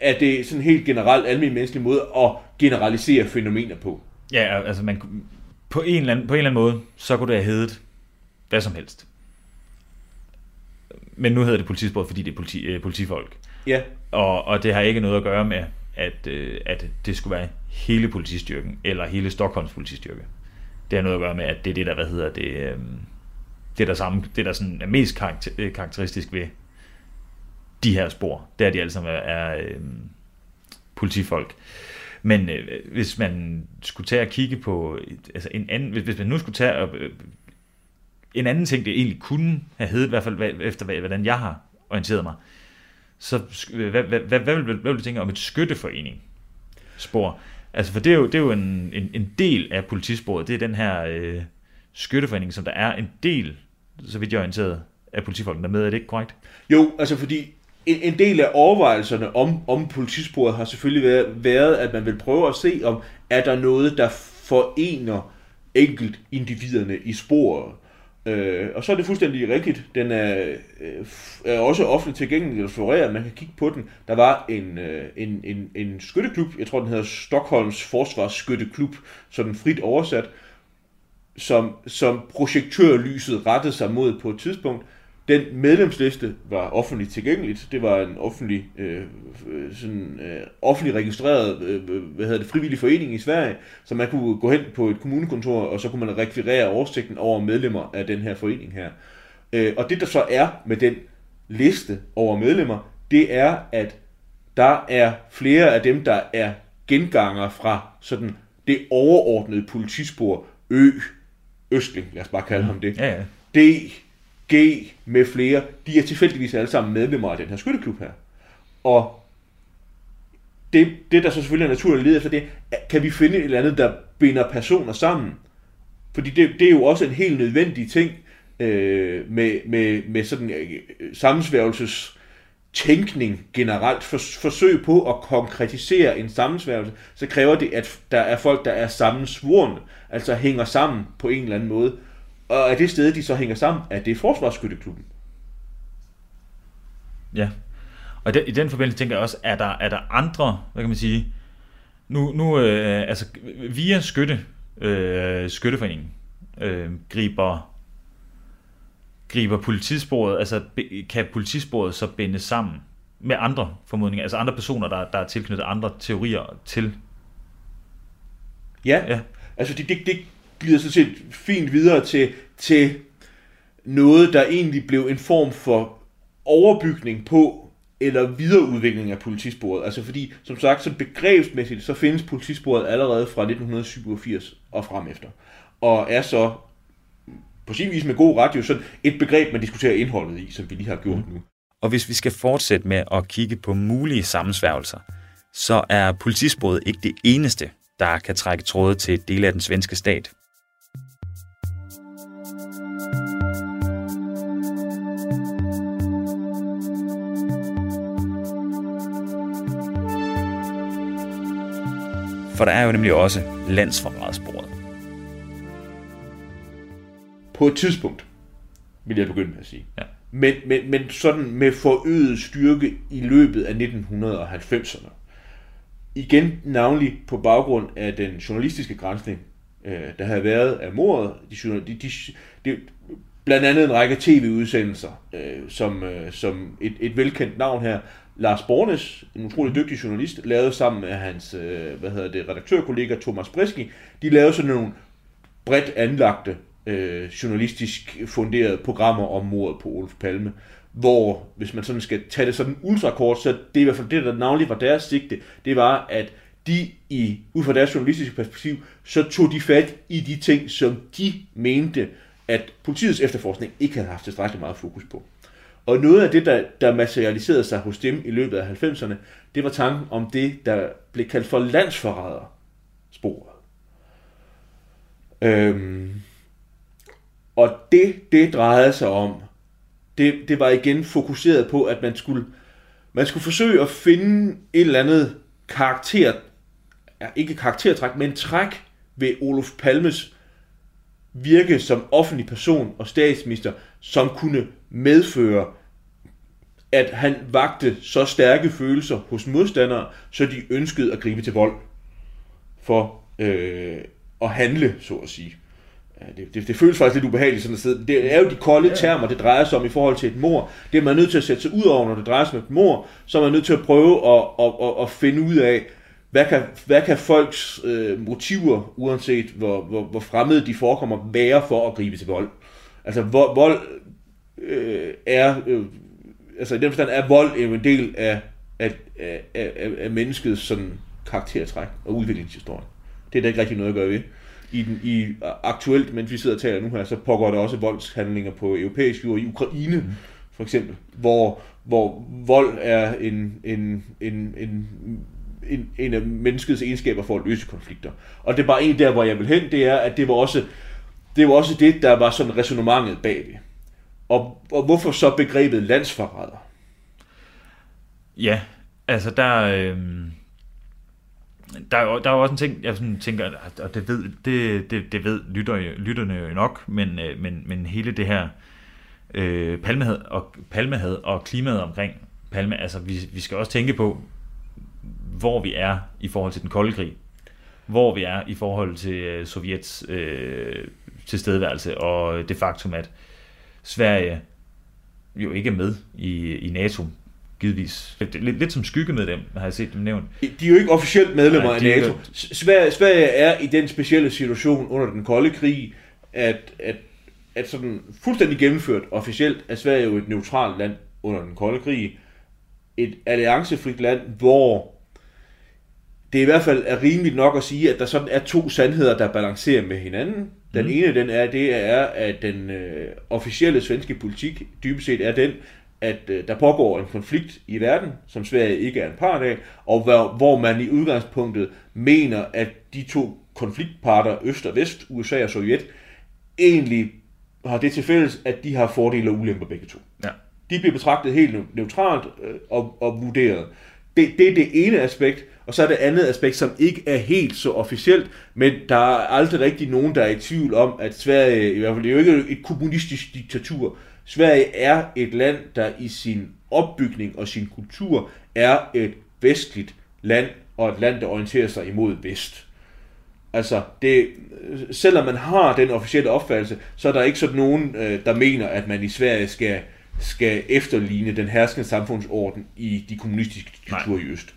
er det sådan helt generelt almindelig menneskelig måde at generalisere fænomener på. Ja, altså man, på, en eller anden, på en eller anden måde, så kunne det have heddet hvad som helst. Men nu hedder det politisport, fordi det er politi, øh, politifolk. Ja. Og, og det har ikke noget at gøre med, at, øh, at det skulle være hele politistyrken, eller hele Stockholms politistyrke. Det har noget at gøre med, at det er det, der, hvad hedder det, øh, det der, samme, det der sådan er mest karakter, øh, karakteristisk ved de her spor. Det er de alle sammen er, er øh, politifolk. Men øh, hvis man skulle tage og kigge på, altså en anden, hvis, hvis man nu skulle tage og, øh, en anden ting, det egentlig kunne have heddet, i hvert fald efter hvordan jeg har orienteret mig, så hvad, hvad, hvad, hvad, hvad, vil, hvad vil du tænke om et skytteforening spor? Altså, for det er jo, det er jo en, en, en del af politisporet, det er den her øh, skytteforening, som der er en del, så vidt jeg er orienteret, af politifolkene der med, er det ikke korrekt? Jo, altså fordi en, en del af overvejelserne om, om politisporet har selvfølgelig været, været, at man vil prøve at se, om er der noget, der forener enkelt individerne i sporet. Øh, og så er det fuldstændig rigtigt. Den er, øh, er også offentligt tilgængelig og floreret. Man kan kigge på den. Der var en, øh, en, en, en skytteklub, jeg tror den hedder Stockholms Forsvarsskytteklub, sådan frit oversat, som, som projektørlyset rettede sig mod på et tidspunkt. Den medlemsliste var offentligt tilgængeligt. Det var en offentlig, øh, sådan, øh, offentlig registreret øh, hvad hedder det, frivillig forening i Sverige, så man kunne gå hen på et kommunekontor, og så kunne man rekvirere oversigten over medlemmer af den her forening her. Øh, og det der så er med den liste over medlemmer, det er, at der er flere af dem, der er genganger fra sådan det overordnede politispor Ø, Østling, lad os bare kalde ham det. Ja, ja. D, G med flere, de er tilfældigvis alle sammen medlemmer af den her skytteklub her. Og det, det der så selvfølgelig er naturligt led efter det, kan vi finde et eller andet, der binder personer sammen. Fordi det, det er jo også en helt nødvendig ting øh, med, med, med sådan øh, sammensværgelses tænkning generelt, for, forsøg på at konkretisere en sammensværgelse, så kræver det, at der er folk, der er sammensvorne, altså hænger sammen på en eller anden måde. Og er det sted, de så hænger sammen, er det Forsvarsskytteklubben. Ja, og i den forbindelse tænker jeg også, er der, er der andre, hvad kan man sige, nu, nu øh, altså via skytte, øh, skytteforeningen, øh, griber griber politisporet, altså kan politisporet så binde sammen med andre formodninger, altså andre personer, der, der er tilknyttet andre teorier til? Ja, ja. altså det, det, det glider sådan set fint videre til, til noget, der egentlig blev en form for overbygning på eller videreudvikling af politisporet. Altså fordi, som sagt, så begrebsmæssigt, så findes politisporet allerede fra 1987 og frem efter. Og er så på sin vis med god ret jo sådan et begreb, man diskuterer indholdet i, som vi lige har gjort nu. Og hvis vi skal fortsætte med at kigge på mulige sammensværgelser, så er politisporet ikke det eneste, der kan trække tråde til dele af den svenske stat. For der er jo nemlig også landsforrædssporet. På et tidspunkt, vil jeg begynde med at sige. Ja. Men, men, men sådan med forøget styrke i løbet af 1990'erne. Igen navnlig på baggrund af den journalistiske grænsning, øh, der havde været af mordet. De, de, de, de, blandt andet en række tv-udsendelser, øh, som, øh, som et, et velkendt navn her, Lars Bornes, en utrolig dygtig journalist, lavede sammen med hans øh, hvad hedder det, redaktørkollega Thomas Briski, de lavede sådan nogle bredt anlagte, øh, journalistisk funderede programmer om mordet på Olof Palme, hvor, hvis man sådan skal tage det sådan ultrakort, så det er i hvert fald det, der navnlig var deres sigte, det var, at de i, ud fra deres journalistiske perspektiv, så tog de fat i de ting, som de mente, at politiets efterforskning ikke havde haft tilstrækkeligt meget fokus på. Og noget af det, der, der materialiserede sig hos dem i løbet af 90'erne, det var tanken om det, der blev kaldt for landsforræder-sporet. Øhm, og det, det drejede sig om, det, det var igen fokuseret på, at man skulle, man skulle forsøge at finde et eller andet karakter, ja, ikke karaktertræk, men træk ved Olof Palmes virke som offentlig person og statsminister, som kunne medføre, at han vagte så stærke følelser hos modstandere, så de ønskede at gribe til vold for øh, at handle, så at sige. Det, det, det føles faktisk lidt ubehageligt sådan et sted. Det er jo de kolde ja. termer, det drejer sig om i forhold til et mor. Det er man nødt til at sætte sig ud over, når det drejer sig om et mor. Så er man nødt til at prøve at, at, at, at finde ud af, hvad kan, hvad kan folks øh, motiver, uanset hvor, hvor, hvor fremmede de forekommer, være for at gribe til vold? Altså vold, vold øh, er, øh, altså i den forstand er vold en del af, af, af, af, af menneskets sådan karaktertræk og udviklingshistorie. Det er der ikke rigtig noget at gøre ved. I, den, i aktuelt, mens vi sidder og taler nu her, så pågår der også voldshandlinger på europæisk jord i Ukraine, mm. for eksempel, hvor, hvor vold er en, en, en, en en, en af menneskets egenskaber for at løse konflikter. Og det er bare en der, hvor jeg vil hen, det er, at det var også det, var også det der var sådan resonemanget det. Og, og hvorfor så begrebet landsforræder? Ja, altså der, øh, der, er, der er også en ting, jeg sådan tænker, og det ved, det, det, det ved lytter, lytterne jo nok, men, øh, men, men hele det her øh, palmehad og, palmehad og klimaet omkring palme, altså vi, vi skal også tænke på, hvor vi er i forhold til den kolde krig, hvor vi er i forhold til øh, Sovjets øh, tilstedeværelse, og det faktum, at Sverige jo ikke er med i, i NATO, givetvis. Lidt, lidt som skyggemedlem, har jeg set dem nævnt. De er jo ikke officielt medlemmer Nej, af NATO. Er... Sverige, Sverige er i den specielle situation under den kolde krig, at, at, at sådan fuldstændig gennemført officielt er Sverige jo et neutralt land under den kolde krig. Et alliancefrit land, hvor det i hvert fald er rimeligt nok at sige, at der sådan er to sandheder, der balancerer med hinanden. Den mm. ene den er, det er, at den øh, officielle svenske politik dybest set er den, at øh, der pågår en konflikt i verden, som Sverige ikke er en part af, og hvor, hvor man i udgangspunktet mener, at de to konfliktparter, Øst og Vest, USA og Sovjet, egentlig har det til fælles, at de har fordele og ulemper begge to. Ja. De bliver betragtet helt neutralt øh, og, og vurderet. Det, det er det ene aspekt. Og så er det andet aspekt, som ikke er helt så officielt, men der er aldrig rigtig nogen, der er i tvivl om, at Sverige, i hvert fald det er jo ikke et kommunistisk diktatur, Sverige er et land, der i sin opbygning og sin kultur er et vestligt land, og et land, der orienterer sig imod vest. Altså, det, øh, selvom man har den officielle opfattelse, så er der ikke sådan nogen, øh, der mener, at man i Sverige skal, skal efterligne den herskende samfundsorden i de kommunistiske diktaturer i Øst.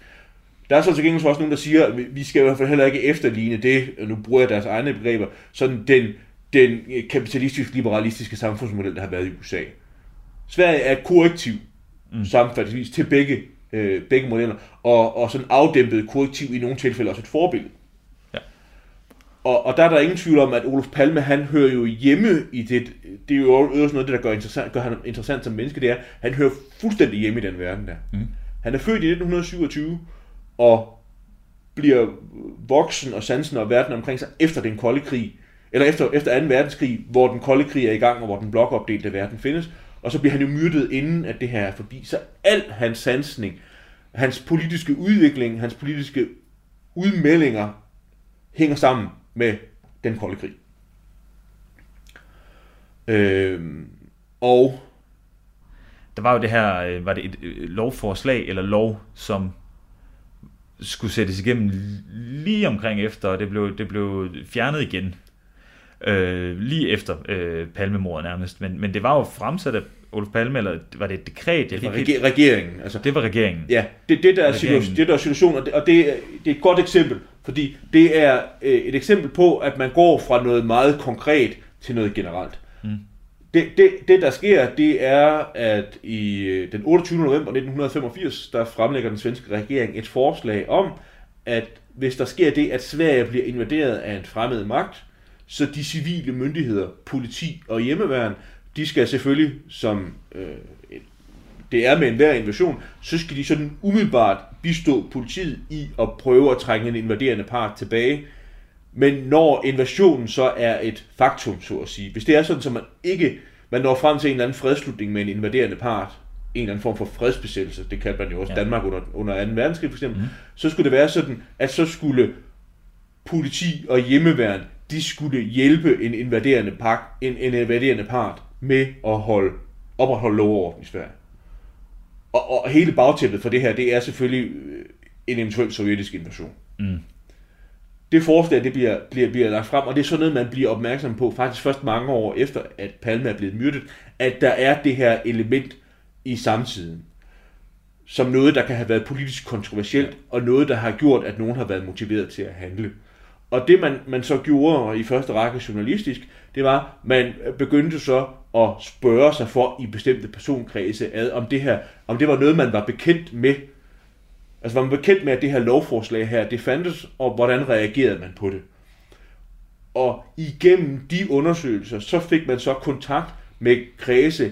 Der er så til gengæld også nogen, der siger, at vi skal i hvert fald heller ikke efterligne det, nu bruger jeg deres egne begreber, sådan den, den kapitalistisk-liberalistiske samfundsmodel, der har været i USA. Sverige er korrektiv, mm. sammenfattelsesvis, til begge, øh, begge modeller, og, og sådan afdæmpet korrektiv i nogle tilfælde også et forbillede. Og, og der er der ingen tvivl om, at Olof Palme, han hører jo hjemme i det, det er jo også noget, der gør, interessant, gør han interessant som menneske, det er, han hører fuldstændig hjemme i den verden der. Mm. Han er født i 1927, og bliver voksen og sansen og verden omkring sig efter den kolde krig, eller efter, efter 2. verdenskrig, hvor den kolde krig er i gang, og hvor den blokopdelte verden findes, og så bliver han jo myrdet inden, at det her er forbi. Så al hans sansning, hans politiske udvikling, hans politiske udmeldinger, hænger sammen med den kolde krig. Øhm, og der var jo det her, øh, var det et øh, lovforslag eller lov, som skulle sættes igennem lige omkring efter, og det blev, det blev fjernet igen. Øh, lige efter øh, Palmemordet nærmest. Men, men det var jo fremsat af Olof Palme, eller var det et dekret? det var reg- regeringen. Altså. Det var regeringen. Ja, det, det, der er situation, det der er situationen, og, det, og det, det er et godt eksempel, fordi det er øh, et eksempel på, at man går fra noget meget konkret til noget generelt. Mm. Det, det, det, der sker, det er, at i øh, den 28. november 1985, der fremlægger den svenske regering et forslag om, at hvis der sker det, at Sverige bliver invaderet af en fremmed magt, så de civile myndigheder, politi og hjemmeværn, de skal selvfølgelig som øh, et det er med enhver invasion, så skal de sådan umiddelbart bistå politiet i at prøve at trænge en invaderende part tilbage. Men når invasionen så er et faktum, så at sige, hvis det er sådan, at man ikke man når frem til en eller anden fredslutning med en invaderende part, en eller anden form for fredsbesættelse, det kan man jo også ja. Danmark under, under 2. verdenskrig for eksempel, mm. så skulle det være sådan, at så skulle politi og hjemmeværn, de skulle hjælpe en invaderende, pak, en, en invaderende part med at holde, opretholde lov og orden i Sverige. Og, og hele bagtæppet for det her, det er selvfølgelig øh, en eventuel sovjetisk invasion. Mm. Det forslag, det bliver, bliver, bliver lagt frem, og det er sådan noget, man bliver opmærksom på, faktisk først mange år efter, at Palme er blevet myrdet, at der er det her element i samtiden, som noget, der kan have været politisk kontroversielt, og noget, der har gjort, at nogen har været motiveret til at handle. Og det, man, man så gjorde i første række journalistisk, det var, man begyndte så at spørge sig for i bestemte personkredse, ad, om det her, om det var noget, man var bekendt med. Altså var man bekendt med, at det her lovforslag her, det fandtes, og hvordan reagerede man på det? Og igennem de undersøgelser, så fik man så kontakt med kredse,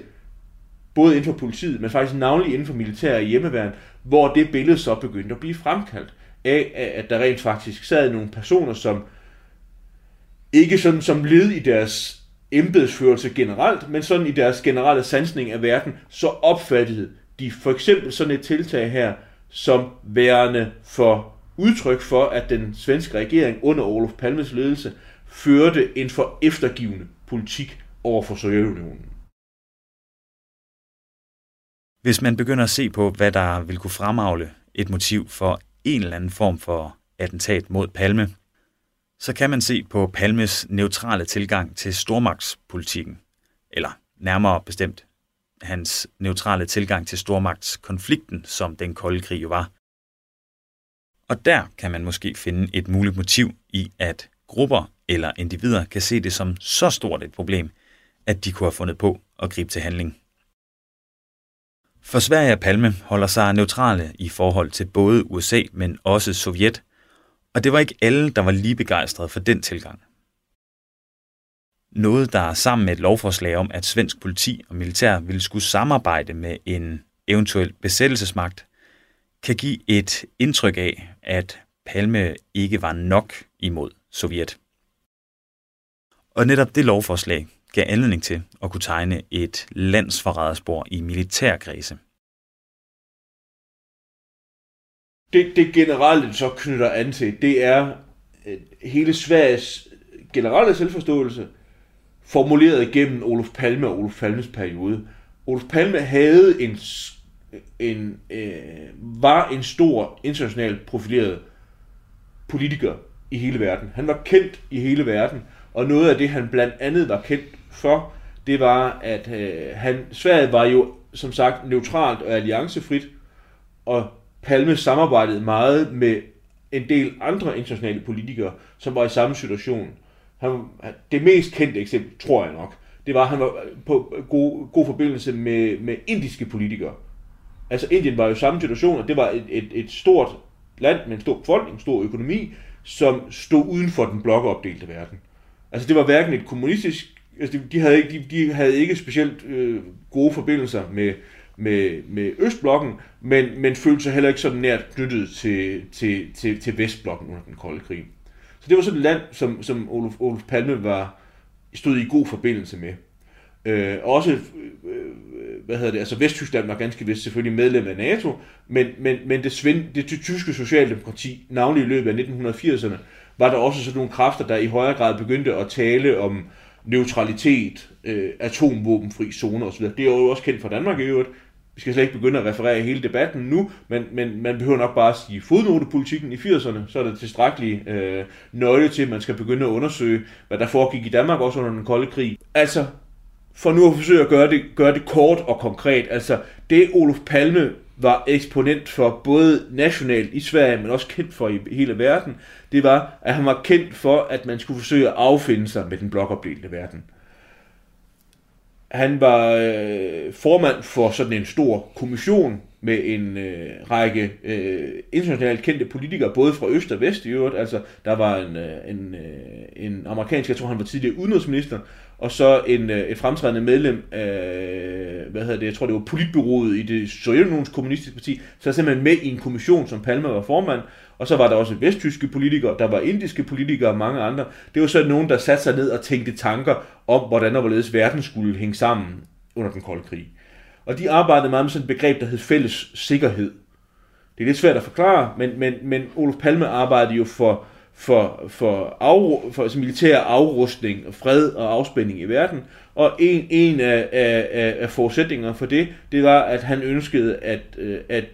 både inden for politiet, men faktisk navnlig inden for militær og hjemmeværn, hvor det billede så begyndte at blive fremkaldt af, at der rent faktisk sad nogle personer, som ikke sådan som led i deres embedsførelse generelt, men sådan i deres generelle sansning af verden, så opfattede de for eksempel sådan et tiltag her, som værende for udtryk for, at den svenske regering under Olof Palmes ledelse førte en for eftergivende politik over for Sovjetunionen. Hvis man begynder at se på, hvad der vil kunne fremavle et motiv for en eller anden form for attentat mod Palme, så kan man se på Palmes neutrale tilgang til stormagtspolitikken, eller nærmere bestemt hans neutrale tilgang til stormagtskonflikten, som den kolde krig jo var. Og der kan man måske finde et muligt motiv i, at grupper eller individer kan se det som så stort et problem, at de kunne have fundet på at gribe til handling. For Sverige og Palme holder sig neutrale i forhold til både USA, men også Sovjet, og det var ikke alle, der var lige begejstrede for den tilgang. Noget, der er sammen med et lovforslag om, at svensk politi og militær ville skulle samarbejde med en eventuel besættelsesmagt, kan give et indtryk af, at Palme ikke var nok imod Sovjet. Og netop det lovforslag gav anledning til at kunne tegne et landsforræderspor i militærkredse. Det, det generelle så knytter an til, det er øh, hele Sveriges generelle selvforståelse, formuleret gennem Olof Palme og Olof Palmes periode. Olof Palme havde en, en øh, var en stor internationalt profileret politiker i hele verden. Han var kendt i hele verden, og noget af det, han blandt andet var kendt for, det var, at øh, han, Sverige var jo som sagt neutralt og alliancefrit, og Palme samarbejdede meget med en del andre internationale politikere, som var i samme situation. Han, det mest kendte eksempel, tror jeg nok, det var, at han var på god, god forbindelse med, med indiske politikere. Altså Indien var jo samme situation, og det var et, et, et stort land med en stor befolkning, en stor økonomi, som stod uden for den blokopdelte verden. Altså det var hverken et kommunistisk altså de, de, havde ikke, de, de havde ikke specielt øh, gode forbindelser med, med, med Østblokken, men, men følte sig heller ikke sådan nært knyttet til, til, til, til Vestblokken under den kolde krig. Så det var sådan et land, som, som Olof, Olof Palme var, stod i god forbindelse med. Øh, også, øh, øh hvad hedder det, altså Vesttyskland var ganske vist selvfølgelig medlem af NATO, men, men, men det, svind, det tyske socialdemokrati, navnlig i løbet af 1980'erne, var der også sådan nogle kræfter, der i højere grad begyndte at tale om, neutralitet, øh, atomvåbenfri zone osv. Det er jo også kendt fra Danmark i øvrigt. Vi skal slet ikke begynde at referere hele debatten nu, men, men man behøver nok bare at sige fodnotepolitikken i 80'erne, så er det tilstrækkeligt øh, nøgle til, at man skal begynde at undersøge, hvad der foregik i Danmark også under den kolde krig. Altså, for nu at forsøge at gøre det, gøre det kort og konkret, altså det Olof Palme var eksponent for både nationalt i Sverige, men også kendt for i hele verden, det var, at han var kendt for, at man skulle forsøge at affinde sig med den blokopdelte verden. Han var øh, formand for sådan en stor kommission med en øh, række øh, internationalt kendte politikere, både fra øst og vest i øvrigt. Altså, der var en, øh, en, øh, en amerikansk, jeg tror han var tidligere udenrigsminister, og så en, øh, et fremtrædende medlem af, hvad hedder det, jeg tror det var politbyrået i det Sovjetunionens kommunistiske parti, så er simpelthen med i en kommission, som Palme var formand, og så var der også vesttyske politikere, der var indiske politikere og mange andre. Det var så nogen, der satte sig ned og tænkte tanker om, hvordan og hvorledes verden skulle hænge sammen under den kolde krig. Og de arbejdede meget med sådan et begreb, der hed fælles sikkerhed. Det er lidt svært at forklare, men, men, men Olof Palme arbejdede jo for, for, for, af, for altså militær afrustning, fred og afspænding i verden. Og en, en af, af, af forudsætningerne for det, det var, at han ønskede, at, øh, at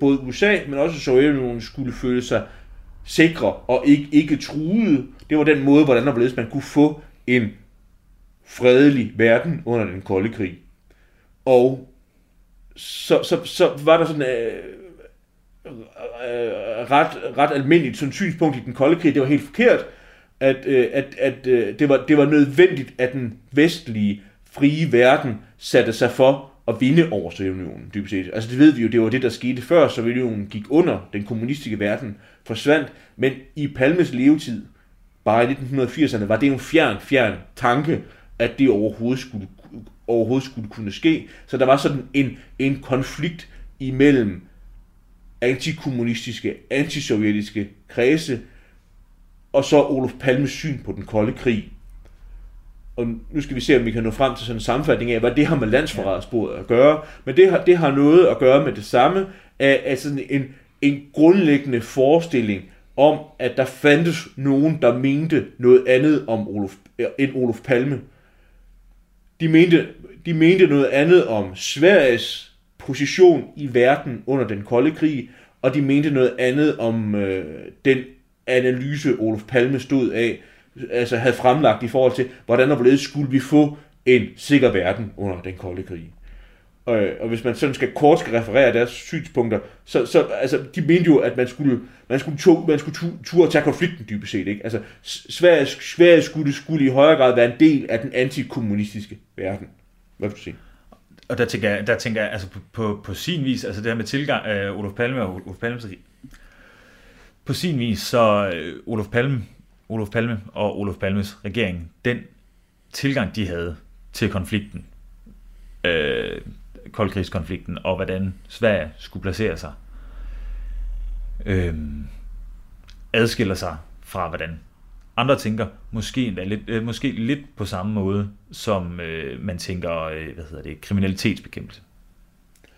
både USA, men også Sovjetunionen skulle føle sig sikre og ikke, ikke truede. Det var den måde, hvordan hvorledes man kunne få en fredelig verden under den kolde krig. Og så, så, så var der sådan øh, Øh, ret, ret almindeligt sådan synspunkt i den kolde krig, det var helt forkert, at, øh, at, at, at det, var, det var nødvendigt, at den vestlige frie verden satte sig for at vinde over Sovjetunionen, dybest set. Altså det ved vi jo, det var det, der skete før Sovjetunionen gik under, den kommunistiske verden forsvandt, men i Palmes levetid, bare i 1980'erne, var det en fjern, fjern tanke, at det overhovedet skulle, overhovedet skulle kunne ske. Så der var sådan en, en konflikt imellem antikommunistiske, antisovjetiske kredse, og så Olof Palmes syn på den kolde krig. Og nu skal vi se, om vi kan nå frem til sådan en sammenfatning af, hvad det har med landsforrædersporet at gøre. Men det har, det har noget at gøre med det samme, af, af sådan en, en grundlæggende forestilling om, at der fandtes nogen, der mente noget andet om Olof, øh, end Olof Palme. De mente, de mente noget andet om Sveriges position i verden under den kolde krig, og de mente noget andet om øh, den analyse, Olof Palme stod af, altså havde fremlagt i forhold til, hvordan og hvorledes skulle vi få en sikker verden under den kolde krig. Og, og hvis man sådan skal kort skal referere deres synspunkter, så, så altså, de mente jo, at man skulle, man skulle, tog, man skulle turde tage konflikten dybest set. Ikke? Altså, Sverige, Sverige skulle, skulle i højere grad være en del af den antikommunistiske verden. Hvad vil du sige? Og der tænker jeg, der tænker jeg altså på, på, på sin vis, altså det her med tilgang, øh, Olof Palme og Olof Palmes på sin vis, så øh, Olof Palme, Olof Palme og Olof Palmes regering, den tilgang, de havde til konflikten, øh, koldkrigskonflikten, og hvordan Sverige skulle placere sig, øh, adskiller sig fra, hvordan andre tænker måske endda lidt, øh, måske lidt på samme måde, som øh, man tænker, øh, hvad hedder det, kriminalitetsbekæmpelse.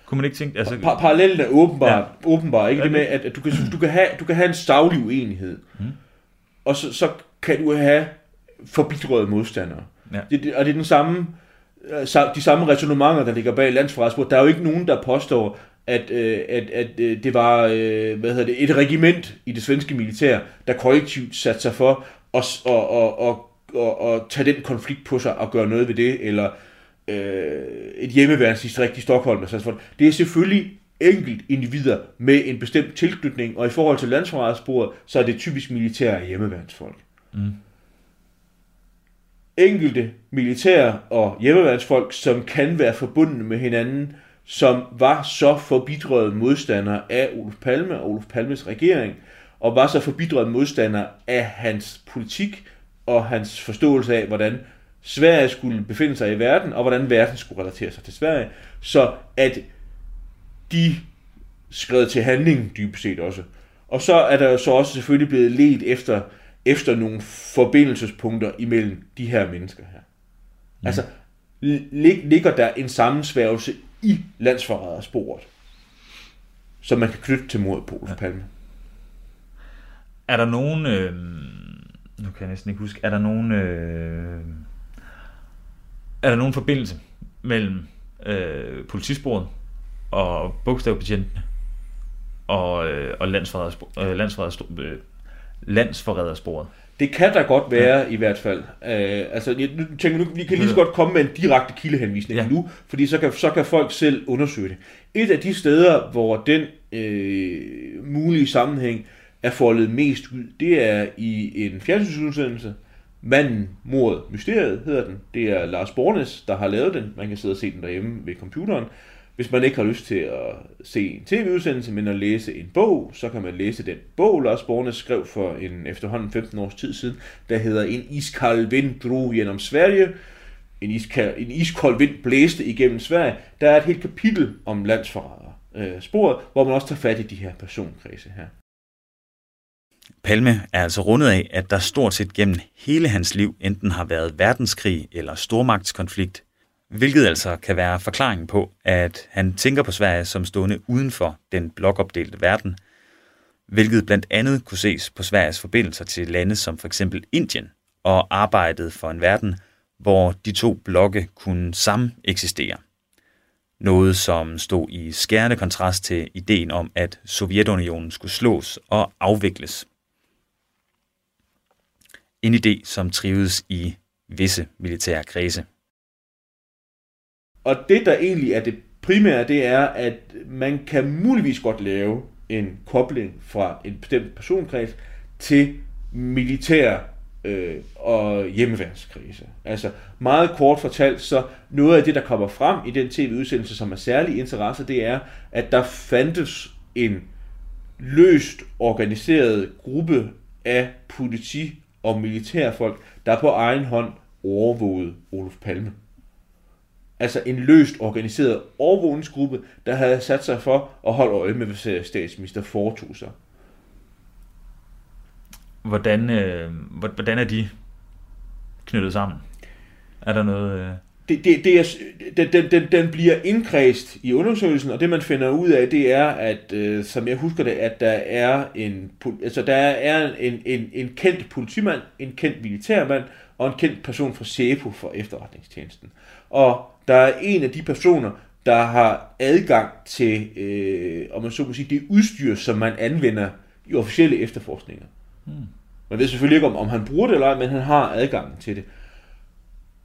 Kunne man ikke tænke... Altså, pa- parallellen er åbenbar, ja. åbenbar ikke? Det med, at, at du, kan, du, kan have, du kan have en stavlig uenighed, mm. og så, så kan du have forbidrede modstandere. Ja. Det, det, og det er den samme, øh, de samme resonemanger, der ligger bag landsforrædsbord. Der er jo ikke nogen, der påstår, at, øh, at, at øh, det var hvad hedder det, et regiment i det svenske militær, der kollektivt satte sig for at og, og, og, og, og tage den konflikt på sig og gøre noget ved det, eller øh, et hjemmeværnsdistrikt i Stockholm. Altså, det er selvfølgelig enkelt individer med en bestemt tilknytning, og i forhold til landsforrædersporet, så er det typisk militære hjemmeværnsfolk. Mm. Enkelte militære og hjemmeværnsfolk, som kan være forbundet med hinanden, som var så forbidrede modstandere af Olof Palme og Olof Palmes regering, og var så forbidrede modstandere af hans politik og hans forståelse af, hvordan Sverige skulle befinde sig i verden, og hvordan verden skulle relatere sig til Sverige, så at de skrev til handling dybest set også. Og så er der så også selvfølgelig blevet let efter, efter nogle forbindelsespunkter imellem de her mennesker her. Mm. Altså, lig, ligger der en sammensværgelse i landsforrædersporet, som man kan knytte til mordet på ja. Palme. Er der nogen, øh, nu kan jeg næsten ikke huske, er der nogen, øh, er der nogen forbindelse mellem øh, politisporet og bogstavbetjentene og, øh, og landsforrædersporet? Øh, øh, landsforrædersporet? Det kan der godt være ja. i hvert fald. Øh, altså, jeg nu, tænker nu, vi kan lige så godt komme med en direkte kildehenvisning ja. nu, fordi så kan, så kan folk selv undersøge det. Et af de steder, hvor den øh, mulige sammenhæng er foldet mest ud, det er i en fjernsynsudsendelse, Manden, mordet, mysteriet hedder den. Det er Lars Bornes, der har lavet den. Man kan sidde og se den derhjemme ved computeren. Hvis man ikke har lyst til at se en tv-udsendelse, men at læse en bog, så kan man læse den bog, Lars Bornes skrev for en efterhånden 15 års tid siden, der hedder En iskald vind drog gennem Sverige. En iskald, en iskold vind blæste igennem Sverige. Der er et helt kapitel om landsforræder øh, sporet, hvor man også tager fat i de her personkredse her. Palme er altså rundet af, at der stort set gennem hele hans liv enten har været verdenskrig eller stormagtskonflikt, hvilket altså kan være forklaringen på, at han tænker på Sverige som stående uden for den blokopdelte verden, hvilket blandt andet kunne ses på Sveriges forbindelser til lande som for eksempel Indien og arbejdet for en verden, hvor de to blokke kunne sammen eksistere. Noget, som stod i skærende kontrast til ideen om, at Sovjetunionen skulle slås og afvikles. En idé, som trives i visse militære kredse. Og det, der egentlig er det primære, det er, at man kan muligvis godt lave en kobling fra en bestemt personkreds til militær øh, og hjemmeværnskrise. Altså meget kort fortalt, så noget af det, der kommer frem i den tv-udsendelse, som er særlig interesse, det er, at der fandtes en løst organiseret gruppe af politi- og militærfolk, der på egen hånd overvågede Olof Palme. Altså en løst organiseret overvågningsgruppe, der havde sat sig for at holde øje med, hvad statsminister foretog sig. Hvordan, øh, hvordan er de knyttet sammen? Er der noget... Øh... Det, det, det er, den, den, den, den bliver indkredst i undersøgelsen, og det man finder ud af, det er, at øh, som jeg husker det, at der er en, altså der er en, en, en kendt politimand, en kendt militærmand og en kendt person fra SEPO for efterretningstjenesten. Og der er en af de personer, der har adgang til, øh, om man så må sige, det udstyr, som man anvender i officielle efterforskninger. Hmm. Man ved selvfølgelig ikke, om, om han bruger det eller ej, men han har adgang til det.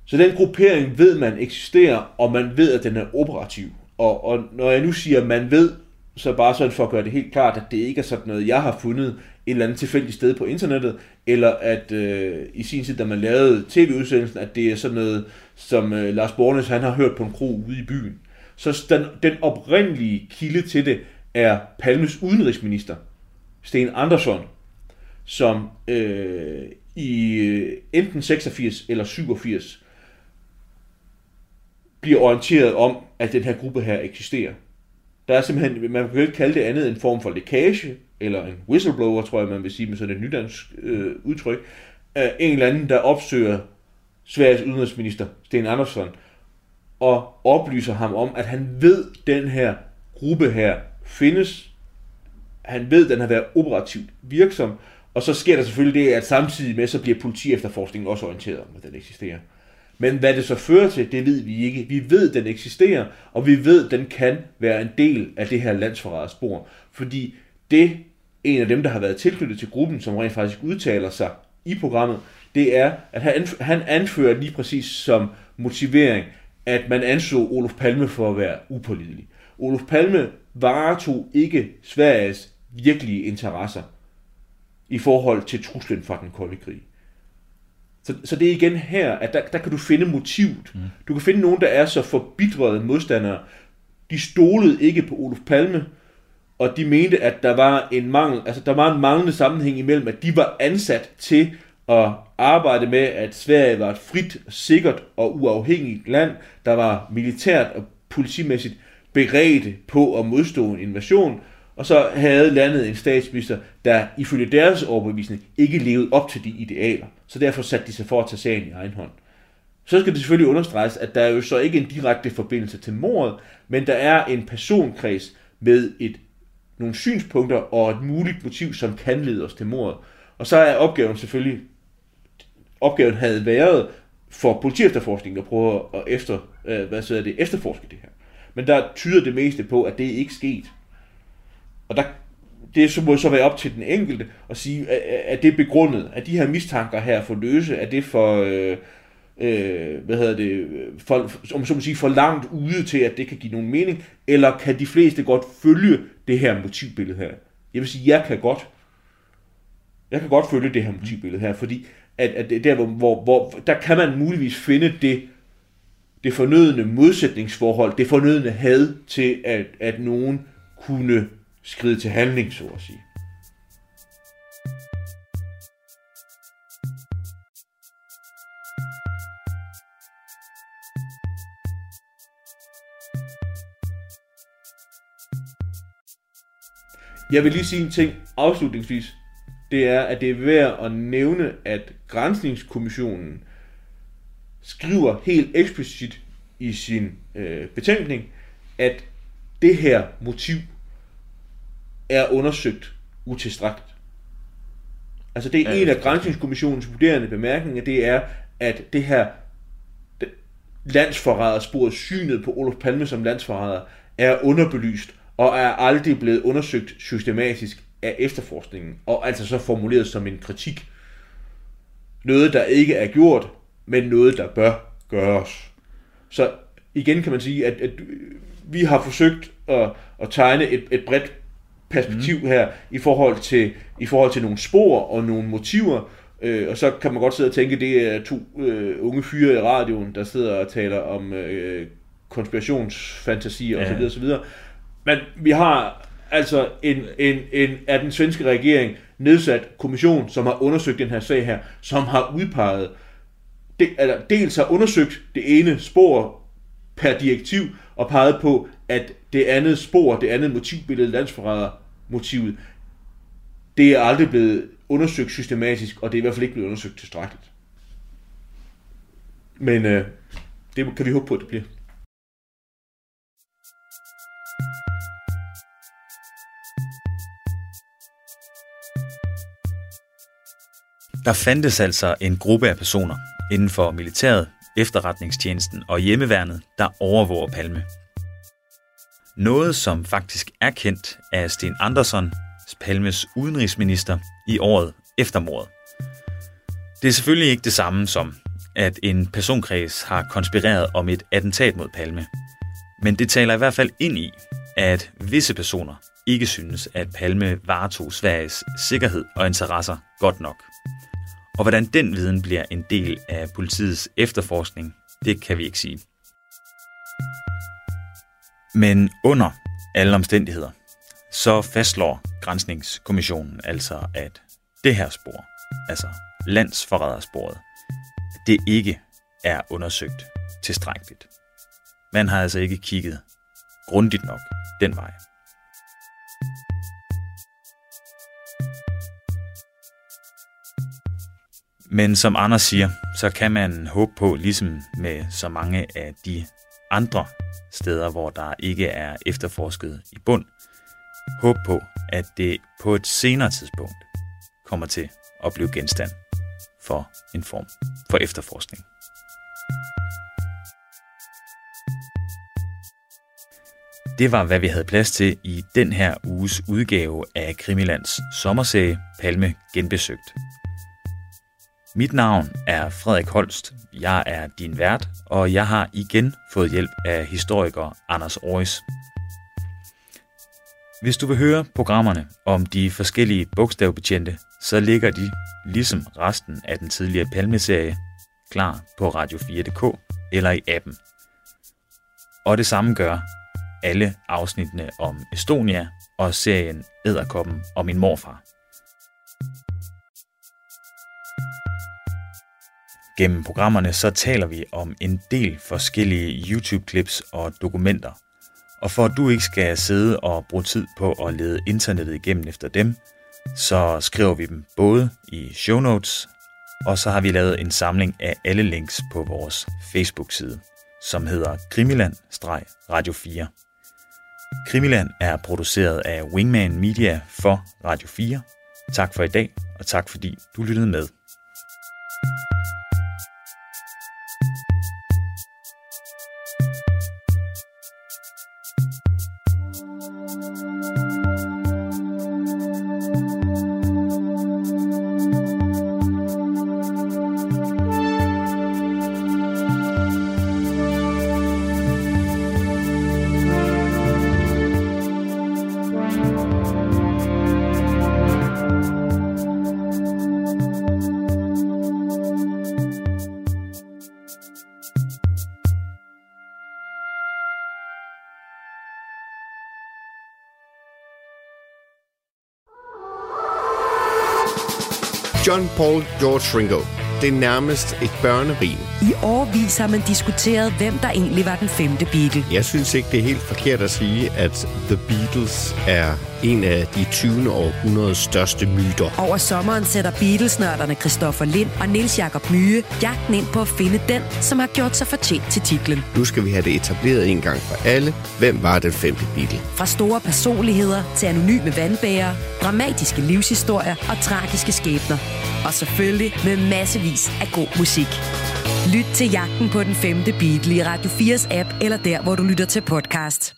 Så den gruppering ved man eksisterer, og man ved, at den er operativ. Og, og når jeg nu siger, at man ved, så bare sådan for at gøre det helt klart, at det ikke er sådan noget, jeg har fundet et eller andet tilfældigt sted på internettet, eller at øh, i sin tid, da man lavede tv-udsendelsen, at det er sådan noget, som øh, Lars Bornes, han har hørt på en kro ude i byen. Så den, den oprindelige kilde til det er Palmes udenrigsminister, Sten Andersson, som øh, i øh, enten 86 eller 87 bliver orienteret om, at den her gruppe her eksisterer. Der er simpelthen, man kan ikke kalde det andet en form for lækage, eller en whistleblower, tror jeg, man vil sige med sådan et nydansk øh, udtryk, af en eller anden, der opsøger Sveriges udenrigsminister, Sten Andersson, og oplyser ham om, at han ved, at den her gruppe her findes. Han ved, at den har været operativt virksom, og så sker der selvfølgelig det, at samtidig med, så bliver politi efterforskningen også orienteret om, at den eksisterer. Men hvad det så fører til, det ved vi ikke. Vi ved, den eksisterer, og vi ved, den kan være en del af det her landsforræderspor. Fordi det, en af dem, der har været tilknyttet til gruppen, som rent faktisk udtaler sig i programmet, det er, at han, han anfører lige præcis som motivering, at man anså Olof Palme for at være upålidelig. Olof Palme varetog ikke Sveriges virkelige interesser i forhold til truslen fra den kolde krig. Så, så det er igen her, at der, der kan du finde motivet. Mm. Du kan finde nogen, der er så forbitrede modstandere. De stolede ikke på Olof Palme, og de mente, at der var en mangel, altså der var en manglende sammenhæng imellem, at de var ansat til at arbejde med, at Sverige var et frit, sikkert og uafhængigt land, der var militært og politimæssigt beredte på at modstå en invasion, og så havde landet en statsminister, der ifølge deres overbevisning ikke levede op til de idealer. Så derfor satte de sig for at tage sagen i egen hånd. Så skal det selvfølgelig understreges, at der er jo så ikke en direkte forbindelse til mordet, men der er en personkreds med et, nogle synspunkter og et muligt motiv, som kan lede os til mordet. Og så er opgaven selvfølgelig, opgaven havde været for politiefterforskningen at prøve at efter, øh, hvad så er det, efterforske det her. Men der tyder det meste på, at det ikke er sket. Og der, det så må så være op til den enkelte at sige, at det er begrundet, at de her mistanker her for løse, er det for, øh, øh, hvad hedder det, for, om så må sige, for langt ude til, at det kan give nogen mening, eller kan de fleste godt følge det her motivbillede her? Jeg vil sige, jeg kan godt. Jeg kan godt følge det her motivbillede her, fordi at, at der, hvor, hvor, hvor, der kan man muligvis finde det det fornødende modsætningsforhold, det fornødende had til, at, at nogen kunne skride til handling, så at sige. Jeg vil lige sige en ting afslutningsvis. Det er, at det er værd at nævne, at Grænsningskommissionen skriver helt eksplicit i sin øh, betænkning, at det her motiv er undersøgt utilstrækkeligt. Altså det er ja, en af Grænsningskommissionens vurderende bemærkninger, det er, at det her landsforrædersporet, synet på Olof Palme som landsforræder, er underbelyst og er aldrig blevet undersøgt systematisk af efterforskningen, og altså så formuleret som en kritik. Noget, der ikke er gjort, men noget, der bør gøres. Så igen kan man sige, at, at vi har forsøgt at, at tegne et, et bredt perspektiv mm. her i forhold til i forhold til nogle spor og nogle motiver, øh, og så kan man godt sidde og tænke, det er to øh, unge fyre i radioen, der sidder og taler om øh, konspirationsfantasier ja. osv. osv. Men vi har altså en, en, en, af den svenske regering nedsat kommission, som har undersøgt den her sag her, som har udpeget, det, altså dels har undersøgt det ene spor per direktiv, og peget på, at det andet spor, det andet motivbillede, landsforræder motivet, det er aldrig blevet undersøgt systematisk, og det er i hvert fald ikke blevet undersøgt tilstrækkeligt. Men øh, det kan vi håbe på, at det bliver. Der fandtes altså en gruppe af personer inden for militæret, efterretningstjenesten og hjemmeværnet, der overvåger Palme. Noget, som faktisk er kendt af Sten Andersson, Palmes udenrigsminister, i året efter mordet. Det er selvfølgelig ikke det samme som, at en personkreds har konspireret om et attentat mod Palme. Men det taler i hvert fald ind i, at visse personer ikke synes, at Palme varetog Sveriges sikkerhed og interesser godt nok. Og hvordan den viden bliver en del af politiets efterforskning, det kan vi ikke sige. Men under alle omstændigheder, så fastslår Grænsningskommissionen altså, at det her spor, altså landsforrædersporet, det ikke er undersøgt tilstrækkeligt. Man har altså ikke kigget grundigt nok den vej. Men som Anders siger, så kan man håbe på, ligesom med så mange af de andre steder, hvor der ikke er efterforsket i bund, Håb på, at det på et senere tidspunkt kommer til at blive genstand for en form for efterforskning. Det var, hvad vi havde plads til i den her uges udgave af Krimilands sommerserie Palme Genbesøgt. Mit navn er Frederik Holst. Jeg er din vært, og jeg har igen fået hjælp af historiker Anders Aarhus. Hvis du vil høre programmerne om de forskellige bogstavbetjente, så ligger de, ligesom resten af den tidligere Palme-serie, klar på radio4.dk eller i appen. Og det samme gør alle afsnittene om Estonia og serien Æderkoppen og min morfar. Gennem programmerne så taler vi om en del forskellige YouTube-clips og dokumenter. Og for at du ikke skal sidde og bruge tid på at lede internettet igennem efter dem, så skriver vi dem både i show notes, og så har vi lavet en samling af alle links på vores Facebook-side, som hedder Krimiland-Radio 4. Krimiland er produceret af Wingman Media for Radio 4. Tak for i dag, og tak fordi du lyttede med. George Ringo. Det er nærmest et børnerim. I årvis har man diskuteret, hvem der egentlig var den femte Beatle. Jeg synes ikke, det er helt forkert at sige, at The Beatles er en af de 20. århundredes største myter. Over sommeren sætter Beatles-nørderne Christoffer Lind og Nils Jakob Myge jagten ind på at finde den, som har gjort sig fortjent til titlen. Nu skal vi have det etableret en gang for alle. Hvem var den femte Beatle? Fra store personligheder til anonyme vandbærere, dramatiske livshistorier og tragiske skæbner. Og selvfølgelig med massevis af god musik. Lyt til jagten på den femte Beatle i Radio 4's app eller der, hvor du lytter til podcast.